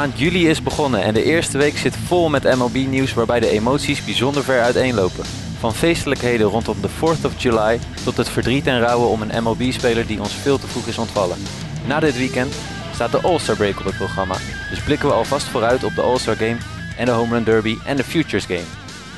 maand juli is begonnen en de eerste week zit vol met MLB-nieuws waarbij de emoties bijzonder ver uiteenlopen. Van feestelijkheden rondom de 4th of July tot het verdriet en rouwen om een MLB-speler die ons veel te vroeg is ontvallen. Na dit weekend staat de All-Star Break op het programma, dus blikken we alvast vooruit op de All-Star Game en de Home Run Derby en de Futures Game.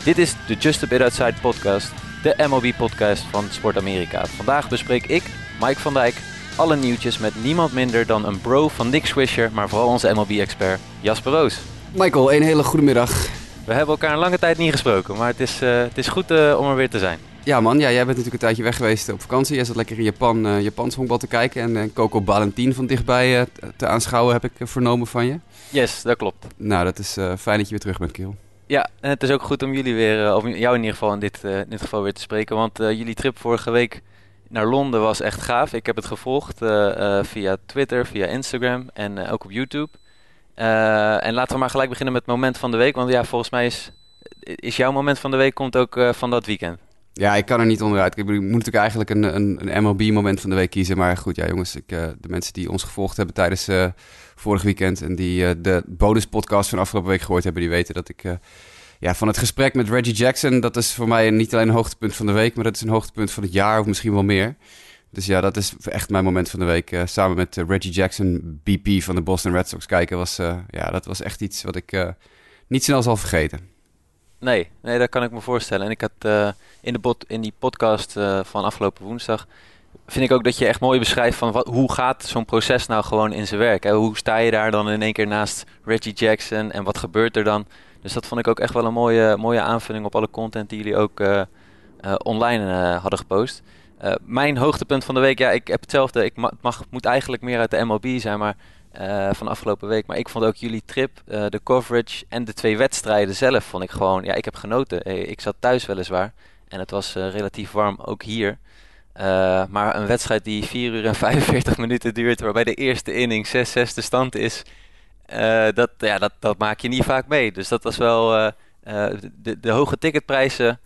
Dit is de Just a Bit Outside podcast, de MLB-podcast van Sport Amerika. Vandaag bespreek ik, Mike van Dijk, alle nieuwtjes met niemand minder dan een bro van Nick Swisher, maar vooral onze MLB-expert Jasper Roos. Michael, een hele goede middag. We hebben elkaar een lange tijd niet gesproken, maar het is, uh, het is goed uh, om er weer te zijn. Ja man, ja, jij bent natuurlijk een tijdje weg geweest op vakantie. Jij zat lekker in Japan, uh, Japans honkbal te kijken en Coco Balentin van dichtbij te aanschouwen, heb ik vernomen van je. Yes, dat klopt. Nou, dat is fijn dat je weer terug bent, Kiel. Ja, en het is ook goed om jullie weer, of jou in ieder geval in dit, in dit geval weer te spreken, want jullie trip vorige week naar Londen was echt gaaf. Ik heb het gevolgd uh, uh, via Twitter, via Instagram en uh, ook op YouTube. en laten we maar gelijk beginnen met het moment van de week. Want ja, volgens mij is, is jouw moment van de week komt ook van dat weekend. Ja, ik kan er niet onderuit. Ik moet natuurlijk eigenlijk een, een, een MLB-moment van de week kiezen. Maar goed, ja jongens, ik, de mensen die ons gevolgd hebben tijdens vorig weekend... en die de bonus-podcast van afgelopen week gehoord hebben... die weten dat ik ja, van het gesprek met Reggie Jackson, dat is voor mij niet alleen een hoogtepunt van de week, maar dat is een hoogtepunt van het jaar of misschien wel meer. Dus ja, dat is echt mijn moment van de week. Uh, samen met uh, Reggie Jackson, BP van de Boston Red Sox kijken, was, uh, ja, dat was echt iets wat ik niet snel zal vergeten. Nee, nee, dat kan ik me voorstellen. En ik had in, de bot, in die podcast van afgelopen woensdag, vind ik ook dat je echt mooi beschrijft van wat, hoe gaat zo'n proces nou gewoon in zijn werk. Hè? Hoe sta je daar dan in één keer naast Reggie Jackson en wat gebeurt er dan? Dus dat vond ik ook echt wel een mooie, mooie aanvulling op alle content die jullie ook uh, uh, online uh, hadden gepost. mijn hoogtepunt van de week, ja, ik heb hetzelfde. Ik mag, mag moet eigenlijk meer uit de MLB zijn, maar van afgelopen week. Maar ik vond ook jullie trip, de coverage en de twee wedstrijden zelf, vond ik gewoon, ja, ik heb genoten. Ik zat thuis weliswaar en het was relatief warm, ook hier. maar een wedstrijd die 4 uur en 45 minuten duurt, waarbij de eerste inning 6-6 de stand is. Uh, dat, ja, dat, dat maak je niet vaak mee. Dus dat was wel. Uh, uh, de, de hoge ticketprijzen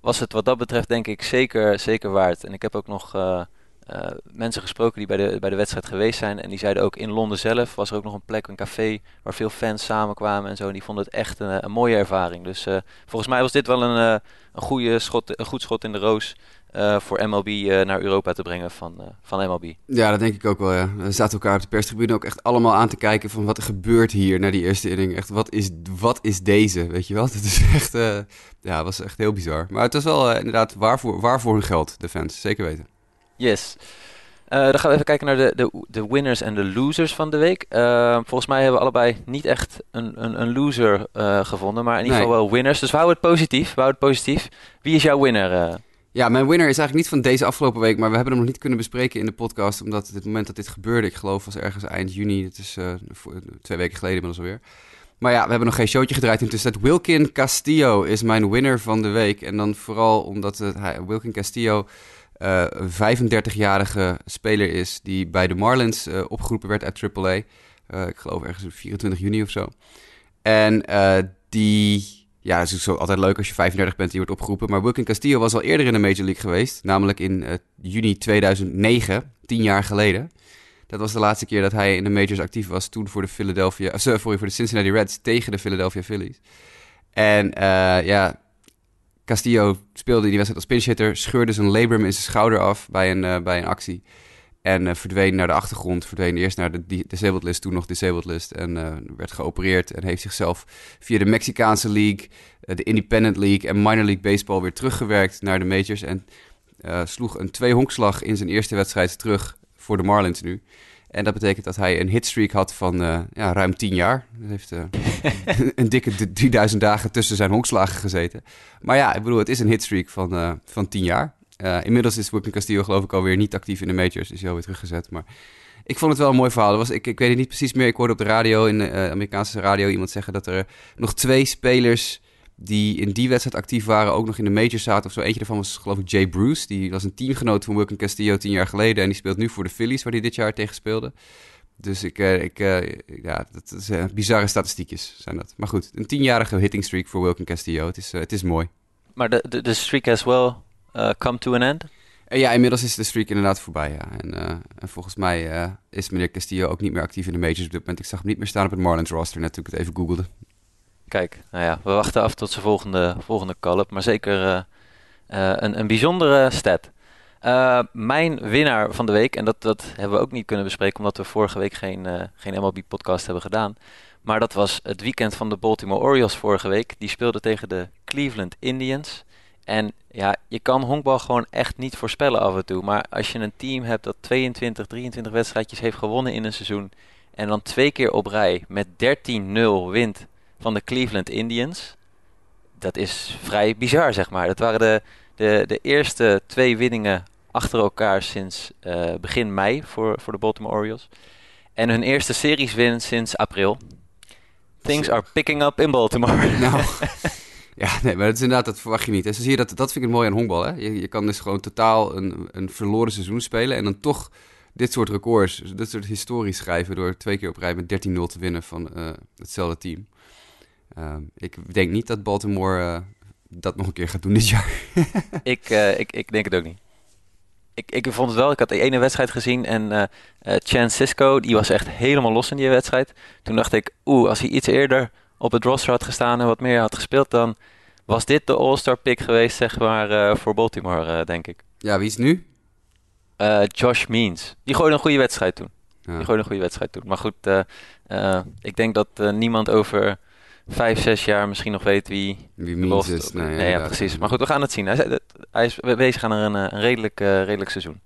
was het wat dat betreft, denk ik, zeker, zeker waard. En ik heb ook nog mensen gesproken die bij de, bij de wedstrijd geweest zijn. En die zeiden ook in Londen zelf was er ook nog een plek, een café, waar veel fans samenkwamen en zo. En die vonden het echt een, mooie ervaring. Dus volgens mij was dit wel een, een, goede schot, een goed schot in de roos. Uh, voor MLB uh, naar Europa te brengen van, uh, van MLB. Ja, dat denk ik ook wel. Ja. We zaten elkaar op de perstribune ook echt allemaal aan te kijken van wat er gebeurt hier na die eerste inning. Echt, wat is, wat is deze, weet je wel? Het is echt, ja, was echt heel bizar. Maar het was wel inderdaad waarvoor, waarvoor hun geld, de fans. Zeker weten. Yes. dan gaan we even kijken naar de, de, de winners en de losers van de week. volgens mij hebben we allebei niet echt een, een, een loser gevonden, maar in ieder geval wel winners. Dus we houden het positief. We houden het positief. Wie is jouw winner? Ja, mijn winner is eigenlijk niet van deze afgelopen week, maar we hebben hem nog niet kunnen bespreken in de podcast, omdat het moment dat dit gebeurde, ik geloof was ergens eind juni, het is twee weken geleden inmiddels alweer. Maar ja, we hebben nog geen showtje gedraaid intussen. Dat Wilkin Castillo is mijn winner van de week. En dan vooral omdat het, hij, Wilkin Castillo uh, een 35-jarige speler is die bij de Marlins uh, opgeroepen werd uit AAA. ik geloof ergens op 24 juni of zo. En die ja, het is zo altijd leuk als je 35 bent en je wordt opgeroepen. Maar Wilkin Castillo was al eerder in de Major League geweest. Namelijk in uh, juni 2009, tien jaar geleden. Dat was de laatste keer dat hij in de majors actief was. Toen voor de Philadelphia, uh, sorry, voor de Cincinnati Reds tegen de Philadelphia Phillies. En uh, ja, Castillo speelde die wedstrijd als pinch-hitter. Scheurde zijn labrum in zijn schouder af bij een, bij een actie. En uh, verdween naar de achtergrond, verdween eerst naar de disabled list, toen nog disabled list. En uh, werd geopereerd en heeft zichzelf via de Mexicaanse League, de Independent League en Minor League Baseball weer teruggewerkt naar de majors. En sloeg een twee-honkslag in zijn eerste wedstrijd terug voor de Marlins nu. En dat betekent dat hij een hitstreak had van ja, ruim tien jaar. Dat heeft een dikke 3000 dagen tussen zijn honkslagen gezeten. Maar ja, ik bedoel, het is een hitstreak van, van tien jaar. Uh, inmiddels is Wilkin Castillo geloof ik alweer niet actief in de majors. Is hij alweer teruggezet. Maar ik vond het wel een mooi verhaal. Was, ik, ik weet het niet precies meer. Ik hoorde op de radio, in de uh, Amerikaanse radio, iemand zeggen dat er nog twee spelers die in die wedstrijd actief waren, ook nog in de majors zaten of zo. Eentje daarvan was geloof ik Jay Bruce. Die was een teamgenoot van Wilkin Castillo tien jaar geleden. En die speelt nu voor de Phillies, waar hij dit jaar tegen speelde. Dus ik, uh, ik ja, dat is bizarre statistiekjes zijn dat. Maar goed, een tienjarige hitting streak voor Wilkin Castillo. Het is, het is mooi. Maar de, de, de streak as well come to an end? En ja, inmiddels is de streak inderdaad voorbij. Ja. En, en volgens mij is meneer Castillo ook niet meer actief in de majors op dit moment. Ik zag hem niet meer staan op het Marlins roster net toen ik het even googelde. Kijk, nou ja, we wachten af tot zijn volgende, volgende call-up. Maar zeker uh, een, een bijzondere stat. mijn winnaar van de week, en dat, dat hebben we ook niet kunnen bespreken... omdat we vorige week geen, geen MLB-podcast hebben gedaan... Maar dat was het weekend van de Baltimore Orioles vorige week. Die speelden tegen de Cleveland Indians. En ja, je kan honkbal gewoon echt niet voorspellen af en toe. Maar als je een team hebt dat 22, 23 wedstrijdjes heeft gewonnen in een seizoen. En dan twee keer op rij met 13-0 wint van de Cleveland Indians. Dat is vrij bizar, zeg maar. Dat waren de, de, de eerste twee winningen achter elkaar sinds uh, begin mei voor, voor de Baltimore Orioles. En hun eerste series win sinds april. Things are picking up in Baltimore. Nou, ja, nee, maar dat is inderdaad, dat verwacht je niet. En zo zie je dat, dat vind ik het mooi aan honkbal. Hè? Je, je kan dus gewoon totaal een, een verloren seizoen spelen en dan toch dit soort records, dit soort historie schrijven door twee keer op rij met 13-0 te winnen van uh, hetzelfde team. Uh, ik denk niet dat Baltimore uh, dat nog een keer gaat doen dit jaar. ik, uh, ik, ik denk het ook niet. Ik, ik vond het wel, ik had de ene wedstrijd gezien en uh, Chan Cisco, die was echt helemaal los in die wedstrijd. Toen dacht ik, oeh, als hij iets eerder op het roster had gestaan en wat meer had gespeeld, dan was dit de all-star pick geweest, zeg maar, uh, voor Baltimore, uh, denk ik. Ja, wie is nu? Uh, Josh Means. Die gooide een goede wedstrijd toen. Ja. Die gooide een goede wedstrijd toen. Maar goed, ik denk dat niemand over vijf, zes jaar misschien nog weet wie... Wie Means is. Nee, nee ja, precies. Maar goed, we gaan het zien. Hij, hij is bezig aan een, een redelijk, redelijk seizoen.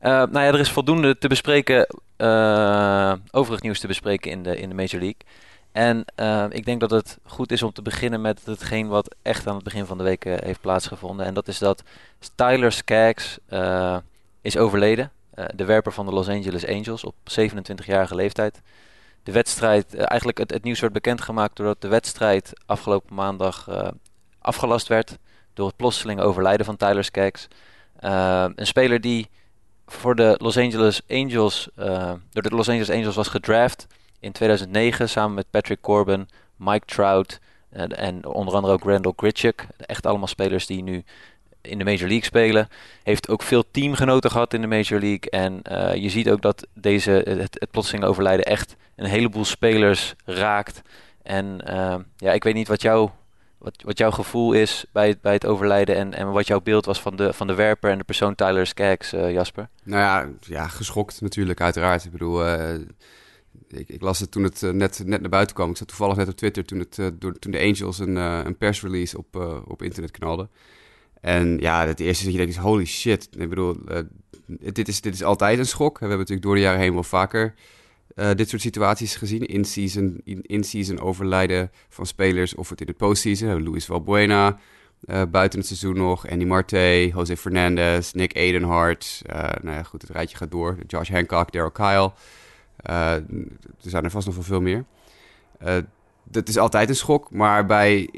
nou ja, er is voldoende te bespreken, overig nieuws te bespreken in de, in de Major League. En uh, ik denk dat het goed is om te beginnen met hetgeen wat echt aan het begin van de week uh, heeft plaatsgevonden. En dat is dat Tyler Skaggs uh, is overleden. de werper van de Los Angeles Angels op 27-jarige leeftijd. De wedstrijd, eigenlijk het, het, nieuws werd bekendgemaakt doordat de wedstrijd afgelopen maandag afgelast werd. Door het plotseling overlijden van Tyler Skaggs. een speler die voor de Los Angeles Angels, door de Los Angeles Angels was gedraft in 2009 samen met Patrick Corbin, Mike Trout en onder andere ook Randall Gritchuk. Echt allemaal spelers die nu in de Major League spelen. Heeft ook veel teamgenoten gehad in de Major League. En uh, je ziet ook dat deze, het, het plotseling overlijden echt een heleboel spelers raakt. En uh, ja, ik weet niet wat, jou, wat, wat jouw gevoel is bij het, bij het overlijden en, en wat jouw beeld was van de, van de werper en de persoon Tyler Skaggs, Jasper. Nou ja, ja, geschokt natuurlijk uiteraard. Ik bedoel, ik, ik, las het toen het net, net naar buiten kwam. Ik zat toevallig net op Twitter toen, het, door, toen de Angels een, een persrelease op, op internet knalden. En ja, het eerste dat je denkt is holy shit. Ik bedoel, dit, is, dit is altijd een schok. We hebben natuurlijk door de jaren heen wel vaker dit soort situaties gezien. In-season in, in -season overlijden van spelers of het in de postseason. Luis Valbuena buiten het seizoen nog. Andy Marte, Jose Fernandez, Nick Edenhart. nou ja, goed, het rijtje gaat door. Josh Hancock, Daryl Kyle. Uh, er zijn er vast nog wel veel meer. Uh, dat is altijd een schok, maar bij,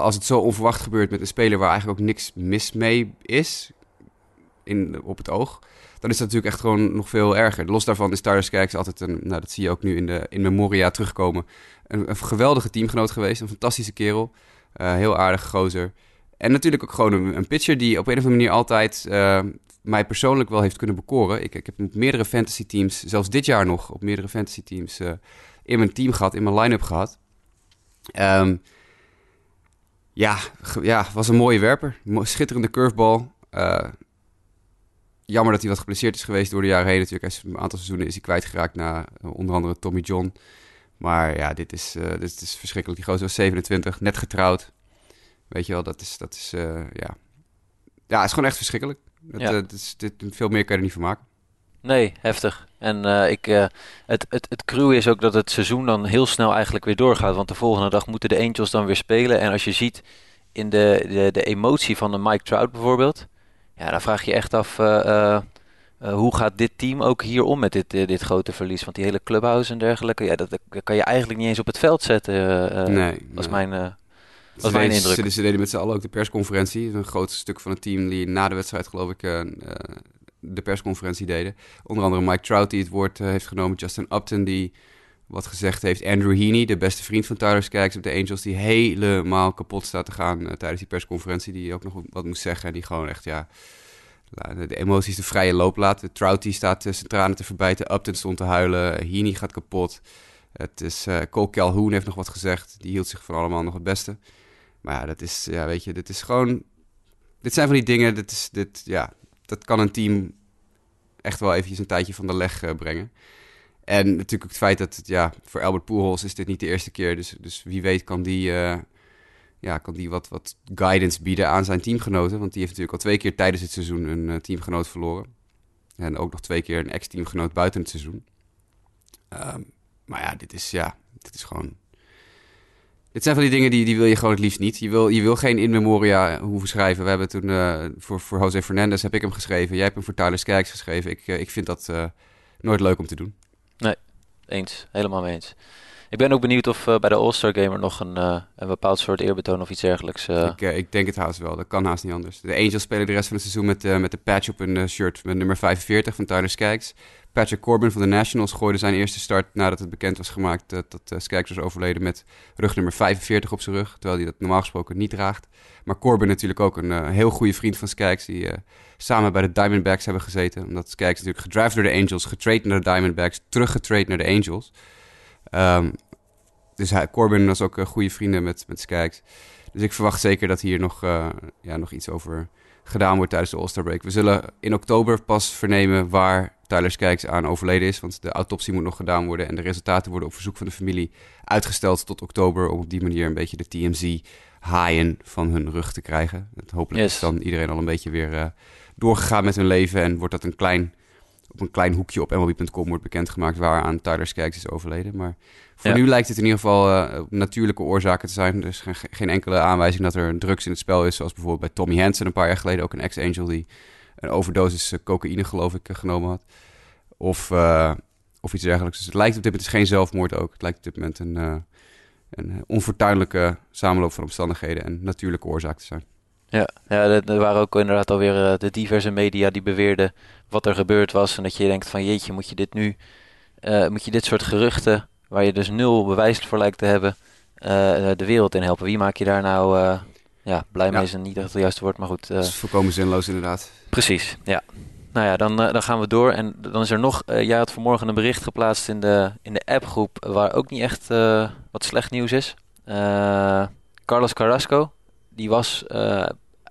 als het zo onverwacht gebeurt met een speler waar eigenlijk ook niks mis mee is, in, op het oog, dan is dat natuurlijk echt gewoon nog veel erger. Los daarvan is Tyler Skaggs altijd een, nou dat zie je ook nu in de in memoria terugkomen, een, een geweldige teamgenoot geweest, een fantastische kerel, uh, heel aardige gozer. En natuurlijk ook gewoon een, pitcher die op een of andere manier altijd uh, mij persoonlijk wel heeft kunnen bekoren. Ik, ik heb meerdere fantasy teams, zelfs dit jaar nog, op meerdere fantasy teams uh, in mijn team gehad, in mijn line-up gehad. Um, ja, ja, was een mooie werper. Schitterende curveball. Uh, jammer dat hij wat geblesseerd is geweest door de jaren heen. Natuurlijk, hij is een aantal seizoenen is hij kwijtgeraakt na onder andere Tommy John. Maar ja, dit is, uh, dit is verschrikkelijk. Die gozer was 27, net getrouwd. Weet je wel, dat is, dat is uh, ja. Ja, het is gewoon echt verschrikkelijk. Ja. uh, is, dit, veel meer kan je er niet van maken. Nee, heftig. En uh, ik, uh, het, het, het cruwe is ook dat het seizoen dan heel snel eigenlijk weer doorgaat. Want de volgende dag moeten de Angels dan weer spelen. En als je ziet in de, de, de emotie van de Mike Trout bijvoorbeeld. Ja, dan vraag je echt af, uh, hoe gaat dit team ook hier om met dit, dit grote verlies? Want die hele clubhouse en dergelijke, ja, dat, dat kan je eigenlijk niet eens op het veld zetten. nee, was nee. mijn dat was mijn indruk. Ze, ze deden met z'n allen ook de persconferentie. Een groot stuk van het team die na de wedstrijd, geloof ik, de persconferentie deden. Onder andere Mike Trout die het woord uh, heeft genomen. Justin Upton die wat gezegd heeft. Andrew Heaney, de beste vriend van Tyler Skaggs op de Angels... die helemaal kapot staat te gaan uh, tijdens die persconferentie. Die ook nog wat moest zeggen. En die gewoon echt, ja... de emoties de vrije loop laten. Trouty staat zijn tranen te verbijten. Upton stond te huilen. Heaney gaat kapot. Het is, Cole Calhoun heeft nog wat gezegd. Die hield zich van allemaal nog het beste. Maar ja, dat is, ja, weet je, dit is gewoon... Dit zijn van die dingen, dit is, dit, ja, dat kan een team echt wel eventjes een tijdje van de leg uh, brengen. En natuurlijk ook het feit dat, ja, voor Albert Poelhols is dit niet de eerste keer. Dus, dus wie weet kan die, uh, ja, kan die wat, wat guidance bieden aan zijn teamgenoten. Want die heeft natuurlijk al twee keer tijdens het seizoen een uh, teamgenoot verloren. En ook nog twee keer een ex-teamgenoot buiten het seizoen. Um, maar ja, dit is, ja, dit is gewoon... Dit zijn van die dingen die, die wil je gewoon het liefst niet. Je wil, je wil geen in memoria hoeven schrijven. We hebben toen uh, voor, voor Jose Fernandez heb ik hem geschreven. Jij hebt hem voor Tyler Skaggs geschreven. Ik, uh, ik vind dat uh, nooit leuk om te doen. Nee, eens. Helemaal mee eens. Ik ben ook benieuwd of bij de All-Star Gamer nog een, een bepaald soort eerbetoon of iets dergelijks... Ik, ik, denk het haast wel. Dat kan haast niet anders. De Angels spelen de rest van het seizoen met, met de patch op een shirt met nummer 45 van Tyler Skaggs. Patrick Corbin van de Nationals gooide zijn eerste start nadat het bekend was gemaakt dat, dat uh, Skaggs was overleden met rugnummer 45 op zijn rug. Terwijl hij dat normaal gesproken niet draagt. Maar Corbin natuurlijk ook een uh, heel goede vriend van Skaggs. Die samen bij de Diamondbacks hebben gezeten. Omdat Skaggs natuurlijk gedraft door de Angels, getrade naar de Diamondbacks, teruggetrade naar de Angels. Um, dus hij, Corbin was ook goede vrienden met, met Skaggs. Dus ik verwacht zeker dat hier nog, ja, nog iets over gedaan wordt tijdens de All-Star break. We zullen in oktober pas vernemen waar Tyler Skaggs aan overleden is. Want de autopsie moet nog gedaan worden. En de resultaten worden op verzoek van de familie uitgesteld tot oktober. Om op die manier een beetje de TMZ haaien van hun rug te krijgen. Het hopelijk yes. is dan iedereen al een beetje weer uh, doorgegaan met hun leven. En wordt dat een klein, op een klein hoekje op MLB.com wordt bekendgemaakt waaraan Tyler Skaggs is overleden. Maar voor ja. nu lijkt het in ieder geval uh, natuurlijke oorzaken te zijn. Er is geen, geen, enkele aanwijzing dat er drugs in het spel is. Zoals bijvoorbeeld bij Tommy Hansen een paar jaar geleden. Ook een ex-angel die een overdosis cocaïne, geloof ik, genomen had. Of, uh, of iets dergelijks. Dus het lijkt op dit moment geen zelfmoord ook. Het lijkt op dit moment een, een onfortuinlijke samenloop van omstandigheden en natuurlijke oorzaak te zijn. Ja, ja er waren ook inderdaad alweer de diverse media die beweerden wat er gebeurd was. En dat je denkt van jeetje, moet je dit nu, moet je dit soort geruchten, waar je dus nul bewijs voor lijkt te hebben, de wereld in helpen. Wie maak je daar nou ja, blij mee is niet echt het juiste woord, maar goed. dat is volkomen zinloos inderdaad. Precies, ja. Nou ja, dan, uh, dan gaan we door. En dan is er nog, uh, jij had vanmorgen een bericht geplaatst in de, in de appgroep waar ook niet echt uh, wat slecht nieuws is. Carlos Carrasco, die was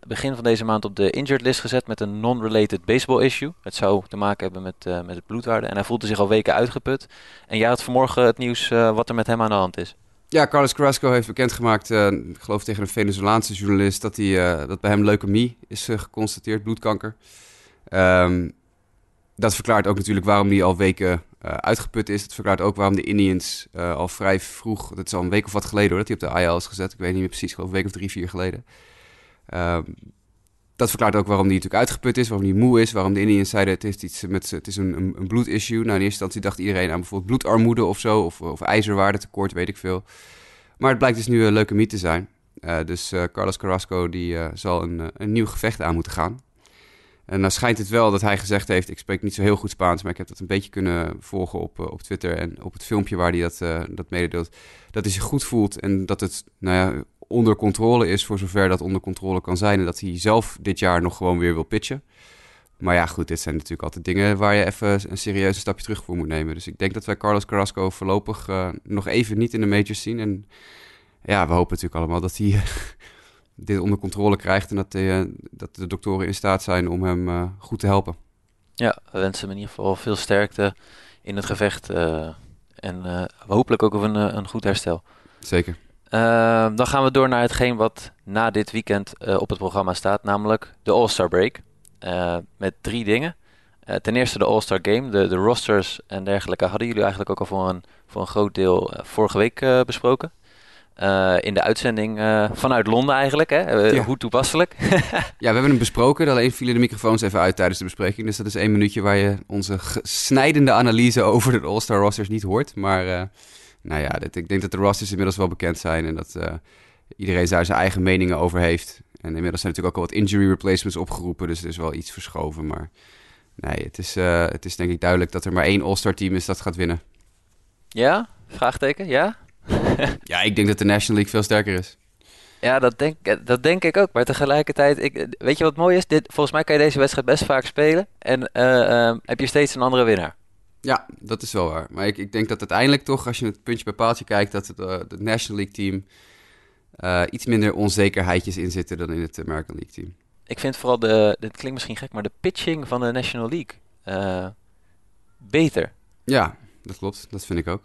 begin van deze maand op de injured list gezet met een non-related baseball issue. Het zou te maken hebben met, met het bloedwaarde. En hij voelde zich al weken uitgeput. En jij had vanmorgen het nieuws wat er met hem aan de hand is. Ja, Carlos Carrasco heeft bekendgemaakt, uh, ik geloof tegen een Venezolaanse journalist, dat, hij, uh, dat bij hem leukemie is uh, geconstateerd, bloedkanker. Um, dat verklaart ook natuurlijk waarom hij al weken uitgeput is. Dat verklaart ook waarom de Indians al vrij vroeg, dat is al een week of wat geleden hoor, dat hij op de IL is gezet. Ik weet niet meer precies, geloof een week of drie, vier geleden. Um, dat verklaart ook waarom hij natuurlijk uitgeput is, waarom hij moe is, waarom de Indians zeiden het is, iets met, het is een, een, een bloedissue. Nou, in eerste instantie dacht iedereen aan bijvoorbeeld bloedarmoede of zo, of, of ijzerwaardetekort, weet ik veel. Maar het blijkt dus nu een leukemie te zijn. Uh, dus uh, Carlos Carrasco die, uh, zal een, een nieuw gevecht aan moeten gaan. En dan schijnt het wel dat hij gezegd heeft, ik spreek niet zo heel goed Spaans, maar ik heb dat een beetje kunnen volgen op, op Twitter en op het filmpje waar hij dat, dat mededeelt, dat hij zich goed voelt en dat het, nou ja, onder controle is, voor zover dat onder controle kan zijn. En dat hij zelf dit jaar nog gewoon weer wil pitchen. Maar ja, goed, dit zijn natuurlijk altijd dingen waar je even een serieuze stapje terug voor moet nemen. Dus ik denk dat wij Carlos Carrasco voorlopig uh, nog even niet in de majors zien. En ja, we hopen natuurlijk allemaal dat hij dit onder controle krijgt en dat, uh, dat de doktoren in staat zijn om hem goed te helpen. Ja, we wensen hem in ieder geval veel sterkte in het gevecht. en hopelijk ook een, een goed herstel. Zeker. Uh, dan gaan we door naar hetgeen wat na dit weekend uh, op het programma staat, namelijk de All-Star Break. Uh, met drie dingen. ten eerste de All-Star Game, de, de rosters en dergelijke hadden jullie eigenlijk ook al voor een, voor een groot deel vorige week besproken. in de uitzending vanuit Londen eigenlijk, hè? Ja. hoe toepasselijk. ja, we hebben hem besproken, alleen vielen de microfoons even uit tijdens de bespreking. Dus dat is één minuutje waar je onze snijdende analyse over de All-Star rosters niet hoort. Maar nou ja, dit, ik denk dat de rosters inmiddels wel bekend zijn en dat uh, iedereen daar zijn eigen meningen over heeft. En inmiddels zijn natuurlijk ook al wat injury replacements opgeroepen, dus er is wel iets verschoven. Maar nee, het is, uh, het is denk ik duidelijk dat er maar één All-Star team is dat gaat winnen. Ja? Vraagteken, ja? ja, ik denk dat de National League veel sterker is. Ja, dat denk, eh, dat denk ik ook. Maar tegelijkertijd, ik, weet je wat mooi is? Dit, volgens mij kan je deze wedstrijd best vaak spelen. En eh, eh, heb je steeds een andere winnaar. Ja, dat is wel waar. Maar ik, ik denk dat uiteindelijk toch, als je het puntje bij paaltje kijkt, dat het, uh, het National League team uh, iets minder onzekerheidjes in zitten dan in het American League team. Ik vind vooral de, dit klinkt misschien gek, maar de pitching van de National League uh, beter. Ja, dat klopt. Dat vind ik ook.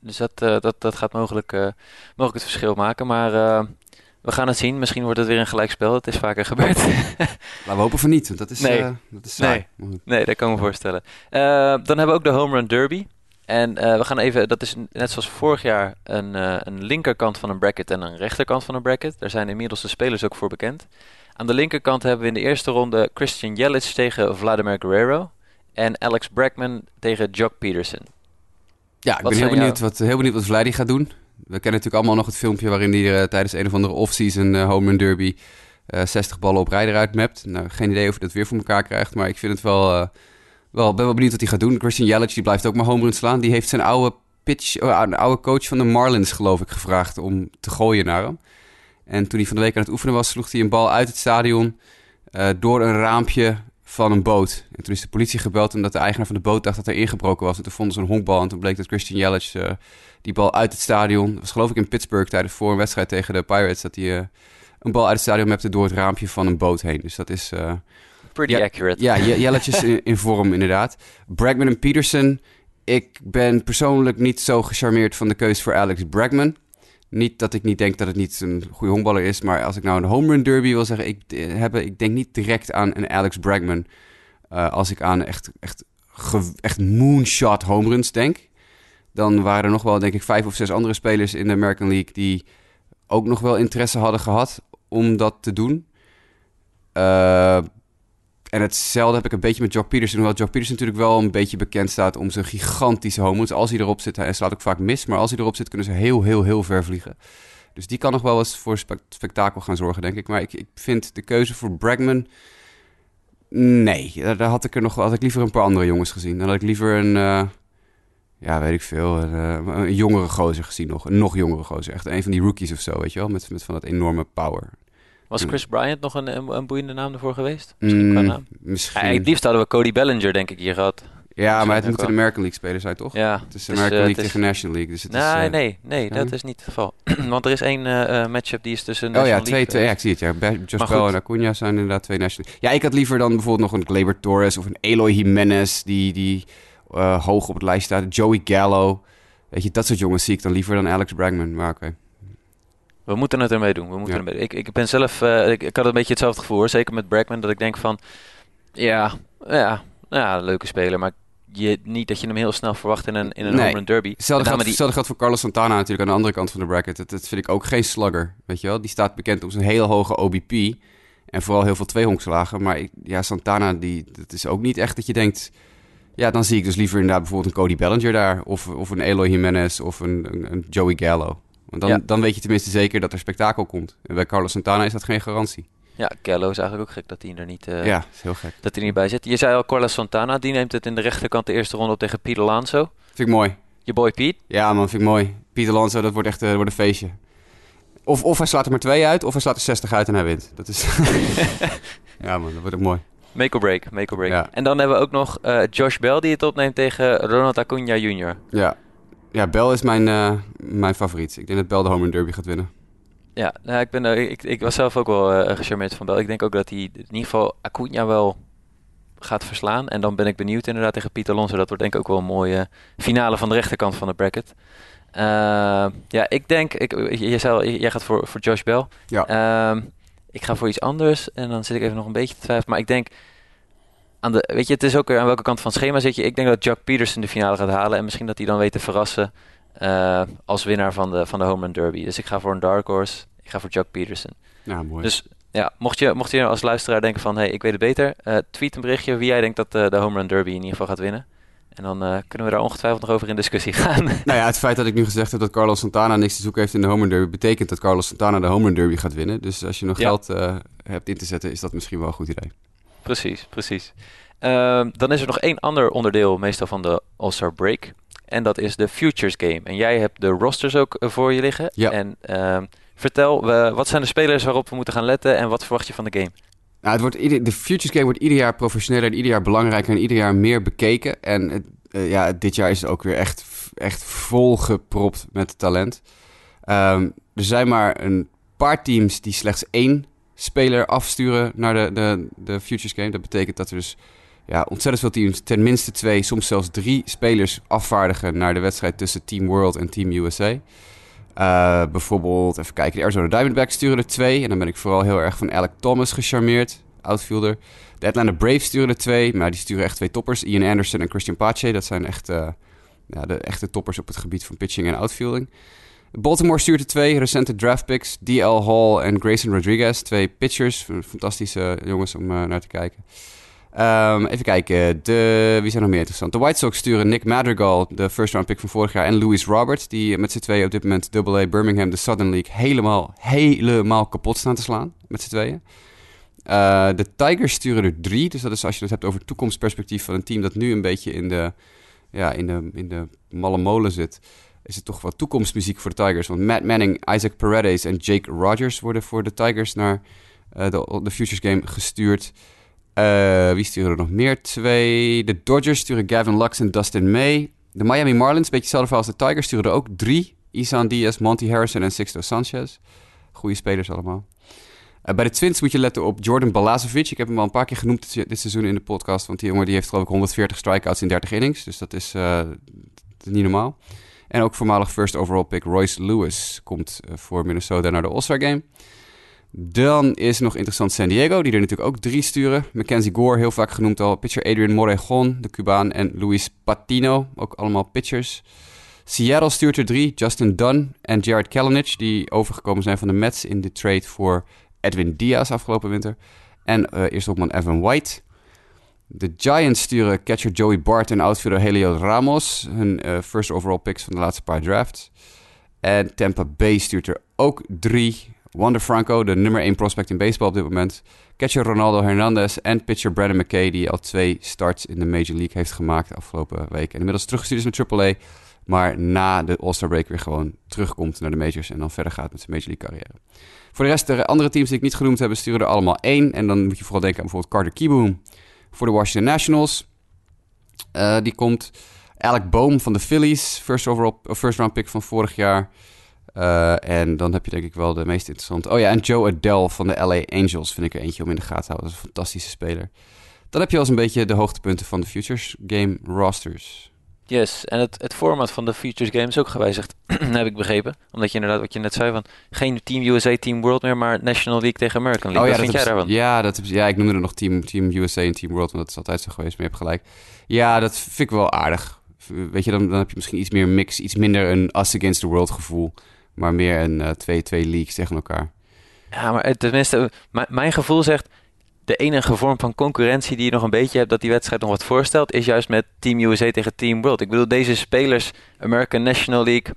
Dus dat, dat, dat gaat mogelijk, mogelijk het verschil maken. Maar we gaan het zien. Misschien wordt het weer een gelijkspel. Dat is vaker gebeurd. Laten we hopen van niet, want dat is, nee. uh, dat is saai. Nee. nee, dat kan ik me voorstellen. Uh, dan hebben we ook de Home Run Derby. En uh, we gaan even, dat is net zoals vorig jaar, een, een linkerkant van een bracket en een rechterkant van een bracket. Daar zijn inmiddels de spelers ook voor bekend. Aan de linkerkant hebben we in de eerste ronde Christian Jelic tegen Vladimir Guerrero. En Alex Bregman tegen Jock Peterson. Ja, ik wat ben heel benieuwd, wat, heel benieuwd wat Vladdy gaat doen. We kennen natuurlijk allemaal nog het filmpje waarin hij uh, tijdens een of andere off-season uh, home run derby uh, 60 ballen op rij eruit. Nou, geen idee of hij dat weer voor elkaar krijgt, maar ik vind het wel, wel ben wel benieuwd wat hij gaat doen. Christian Yelich die blijft ook maar home run slaan. Die heeft zijn oude pitch, oude coach van de Marlins geloof ik gevraagd om te gooien naar hem. En toen hij van de week aan het oefenen was, sloeg hij een bal uit het stadion door een raampje van een boot. En toen is de politie gebeld omdat de eigenaar van de boot dacht dat er ingebroken was. En toen vonden ze een honkbal en toen bleek dat Christian Yelich die bal uit het stadion... Dat was geloof ik in Pittsburgh tijdens voor een wedstrijd tegen de Pirates... dat hij uh, een bal uit het stadion mapte door het raampje van een boot heen. Dus dat is... Uh, Pretty ja, accurate. Ja, is in, in, vorm inderdaad. Bregman en Peterson... Ik ben persoonlijk niet zo gecharmeerd van de keuze voor Alex Bregman. Niet dat ik niet denk dat het niet een goede honkballer is, maar als ik nou een home run derby wil zeggen, ik, hebben, ik denk niet direct aan een Alex Bregman. Uh, als ik aan echt, echt, echt moonshot home runs denk, dan waren er nog wel, denk ik, vijf of zes andere spelers in de American League die ook nog wel interesse hadden gehad om dat te doen. Uh, en hetzelfde heb ik een beetje met Jock Peterson. Hoewel Jock Peterson natuurlijk wel een beetje bekend staat om zijn gigantische homo's. Als hij erop zit, hij slaat ook vaak mis. Maar als hij erop zit, kunnen ze heel, heel, heel ver vliegen. Dus die kan nog wel eens voor spe spektakel gaan zorgen, denk ik. Maar ik, ik vind de keuze voor Bregman... Nee, daar had ik er nog had ik liever een paar andere jongens gezien. Dan had ik liever een... Uh, ja, weet ik veel. Een, uh, een, jongere gozer gezien nog. Een nog jongere gozer. Echt een van die rookies of zo, weet je wel. Met, met van dat enorme power. Was Chris Bryant nog een, een, een boeiende naam ervoor geweest? Misschien qua naam? Mm, misschien. Ja, het liefst hadden we Cody Bellinger, denk ik, hier gehad. Ja, maar het moet een American League speler zijn, toch? Ja. Het is de American uh, League tegen National League. Dus het nee, is, uh, nee, nee, dat is niet het geval. Want er is één uh, matchup die is tussen Oh ja, twee, twee, ja, ik zie het. Ja. Josh Bell en Acuna zijn inderdaad twee National League. Ja, ik had liever dan bijvoorbeeld nog een Gleyber Torres of een Eloy Jimenez... die, die uh, hoog op het lijst staat. Joey Gallo. Weet je, dat soort jongens zie ik dan liever dan Alex Bregman. Maar oké. Okay. We moeten het ermee doen. We moeten Ja. ermee. Ik, ik ben zelf, uh, ik, ik had een beetje hetzelfde gevoel, hoor. zeker met Bregman, dat ik denk van, ja, ja, ja, leuke speler, maar je, niet dat je hem heel snel verwacht in een, in een Nee. derby. Hetzelfde geldt, die- hetzelfde geldt voor Carlos Santana natuurlijk aan de andere kant van de bracket. Dat, dat vind ik ook geen slugger, weet je wel. Die staat bekend om zijn heel hoge OBP en vooral heel veel tweehondslagen. Maar ik, ja, Santana, die, dat is ook niet echt dat je denkt... Ja, dan zie ik dus liever inderdaad bijvoorbeeld een Cody Bellinger daar... of, of een Eloy Jimenez of een, een, een Joey Gallo. Want dan, Ja. dan weet je tenminste zeker dat er spektakel komt. En bij Carlos Santana is dat geen garantie. Ja, Gallo is eigenlijk ook gek dat hij er niet, uh, ja, is heel gek. dat hij niet bij zit. Je zei al, Carlos Santana, die neemt het in de rechterkant de eerste ronde op tegen Pete Alonso. Vind ik mooi. Je boy Pete. Ja man, vind ik mooi. Pieter Alonso, dat wordt echt eh, wordt een feestje. Of, of hij slaat er maar twee uit, of hij slaat er 60 uit en hij wint. Dat is... ja man, dat wordt ook mooi. Make or break, make or break. Ja. En dan hebben we ook nog uh, Josh Bell die het opneemt tegen Ronald Acuna Jr. Ja, ja Bell is mijn, uh, mijn favoriet. Ik denk dat Bell de home run derby gaat winnen. Ja, nou, ik, ben, uh, ik, ik was zelf ook wel gecharmeerd van Bell. Ik denk ook dat hij in ieder geval Acuna wel gaat verslaan. En dan ben ik benieuwd inderdaad tegen Pieter Alonso. Dat wordt denk ik ook wel een mooie finale van de rechterkant van de bracket. Uh, ja, ik denk, ik, zei, jij gaat voor, voor Josh Bell. Ja. Uh, ik ga voor iets anders en dan zit ik even nog een beetje te twijfelen. Maar ik denk, aan de, weet je, het is ook weer aan welke kant van het schema zit je. Ik denk dat Jack Peterson de finale gaat halen en misschien dat hij dan weet te verrassen uh, als winnaar van de, van de Home Run Derby. Dus ik ga voor een dark horse. Ik ga voor Jack Peterson. Ja, mooi. Dus ja, mocht je, mocht je als luisteraar denken van, hé, hey, ik weet het beter, uh, tweet een berichtje wie jij denkt dat uh, de Home Run Derby in ieder geval gaat winnen. En dan uh, kunnen we daar ongetwijfeld nog over in discussie gaan. nou ja, het feit dat ik nu gezegd heb dat Carlos Santana niks te zoeken heeft in de Home Run Derby, betekent dat Carlos Santana de Home Run Derby gaat winnen. Dus als je nog Ja. geld uh, hebt in te zetten, is dat misschien wel een goed idee. Precies, precies. Uh, dan is er nog één ander onderdeel, meestal van de All-Star Break. En dat is de Futures Game. En jij hebt de rosters ook uh, voor je liggen. Ja. En uh, vertel, wat zijn de spelers waarop we moeten gaan letten en wat verwacht je van de game? Nou, het wordt de Futures Game wordt ieder jaar professioneler, ieder jaar belangrijker en ieder jaar meer bekeken. En het, ja, dit jaar is het ook weer echt, echt volgepropt met talent. Um, er zijn maar een paar teams die slechts één speler afsturen naar de, de, de Futures Game. Dat betekent dat er dus ja, ontzettend veel teams, ten minste twee, soms zelfs drie spelers afvaardigen naar de wedstrijd tussen Team World en Team USA. Eh, bijvoorbeeld, even kijken, de Arizona Diamondbacks sturen er twee. En dan ben ik vooral heel erg van Alec Thomas gecharmeerd, outfielder. De Atlanta Braves sturen er twee, maar die sturen echt twee toppers. Ian Anderson en Christian Pache, dat zijn echt uh, ja, de echte toppers op het gebied van pitching en outfielding. Baltimore stuurt er twee recente draftpicks. D.L. Hall en Grayson Rodriguez. Twee pitchers. Fantastische jongens om uh, naar te kijken. Um, even kijken. De, wie zijn nog meer interessant? De White Sox sturen Nick Madrigal, de first round pick van vorig jaar. En Louis Roberts, die met z'n tweeën op dit moment AA Birmingham, de Southern League, helemaal, helemaal kapot staan te slaan. Met z'n tweeën. Uh, de Tigers sturen er drie. Dus dat is als je het hebt over toekomstperspectief van een team dat nu een beetje in de, ja, in de, in de malle molen zit is het toch wat toekomstmuziek voor de Tigers. Want Matt Manning, Isaac Paredes en Jake Rogers worden voor de Tigers naar uh, de, de, Futures Game gestuurd. Uh, wie sturen er nog meer? Twee. De Dodgers sturen Gavin Lux en Dustin May. De Miami Marlins, beetje hetzelfde verhaal als de Tigers, sturen er ook drie. Isan Diaz, Monty Harrison en Sixto Sanchez. Goede spelers allemaal. Uh, bij de Twins moet je letten op Jordan Balazovic. Ik heb hem al een paar keer genoemd dit, seizoen in de podcast. Want die jongen die heeft geloof ik 140 strikeouts in 30 innings. Dus dat is, uh, niet normaal. En ook voormalig first overall pick Royce Lewis komt eh, voor Minnesota naar de All-Star Game. Dan is nog interessant San Diego, die er natuurlijk ook drie sturen. Mackenzie Gore, heel vaak genoemd al. Pitcher Adrian Morejon, de Cubaan. En Luis Patino, ook allemaal pitchers. Seattle stuurt er drie. Justin Dunn en Jared Kalanick, die overgekomen zijn van de Mets in de trade voor Edwin Diaz afgelopen winter. En uh, eerst opman Evan White. De Giants sturen catcher Joey Bart en outfielder Helio Ramos. Hun uh, first overall picks van de laatste paar drafts. En Tampa Bay stuurt er ook drie. Wander Franco, de nummer 1 prospect in baseball op dit moment. Catcher Ronaldo Hernandez en pitcher Brandon McKay... die al twee starts in de Major League heeft gemaakt de afgelopen week. En inmiddels teruggestuurd is met AAA... maar na de All-Star break weer gewoon terugkomt naar de majors... en dan verder gaat met zijn Major League carrière. Voor de rest, de andere teams die ik niet genoemd heb... sturen er allemaal één. En dan moet je vooral denken aan bijvoorbeeld Carter Kieboom voor de Washington Nationals. Uh, die komt Alec Boom van de Phillies, first, overall, first round pick van vorig jaar. Uh, en dan heb je denk ik wel de meest interessante. Oh ja, en Joe Adele van de LA Angels vind ik er eentje om in de gaten te houden. Dat is een fantastische speler. Dan heb je al eens een beetje de hoogtepunten van de Futures Game rosters. Yes, en het, het format van de Futures Game is ook gewijzigd, heb ik begrepen. Omdat je inderdaad, wat je net zei, van geen Team USA, Team World meer, maar National League tegen American League. Oh, ja, wat vind jij daarvan? Ja, dat, ja, ik noemde er nog Team, team USA en Team World, want dat is altijd zo geweest, maar je hebt gelijk. Ja, dat vind ik wel aardig. Weet je, dan, dan heb je misschien iets meer mix, iets minder een us against the world gevoel, maar meer een uh, twee, twee leagues tegen elkaar. Ja, maar tenminste, mijn gevoel zegt, de enige vorm van concurrentie die je nog een beetje hebt dat die wedstrijd nog wat voorstelt, is juist met Team USA tegen Team World. Ik bedoel, deze spelers, American National League,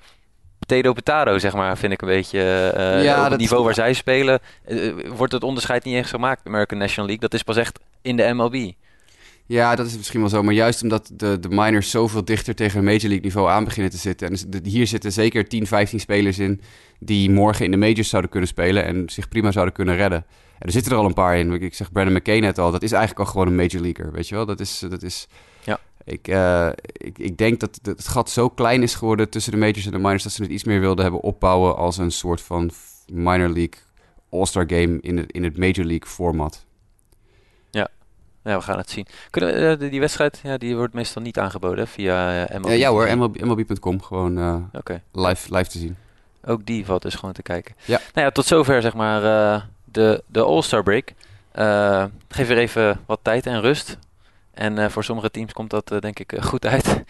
potato potato, zeg maar, vind ik een beetje. Uh, ja, op het niveau waar zij spelen, uh, wordt het onderscheid niet eens gemaakt, American National League. Dat is pas echt in de MLB. Ja, dat is misschien wel zo. Maar juist omdat de, de minors zoveel dichter tegen een Major League niveau aan beginnen te zitten. En hier zitten zeker 10, 15 spelers in die morgen in de majors zouden kunnen spelen en zich prima zouden kunnen redden er zitten er al een paar in. Ik zeg Brandon McKay net al. Dat is eigenlijk al gewoon een major leaguer, weet je wel? Dat is... Dat is ja. Ik, uh, ik, ik denk dat het gat zo klein is geworden tussen de majors en de minors... dat ze het iets meer wilden hebben opbouwen als een soort van minor league all-star game in het, in het major league format. Ja. Ja, we gaan het zien. Kunnen uh, die wedstrijd, ja, die wordt meestal niet aangeboden via uh, MLB? ja hoor, MLB, MLB.com, gewoon uh, okay. live, live te zien. Ook die valt dus gewoon te kijken. Ja. Nou ja, tot zover zeg maar de, de All-Star break. Uh, geef weer even wat tijd en rust. En voor sommige teams komt dat denk ik goed uit.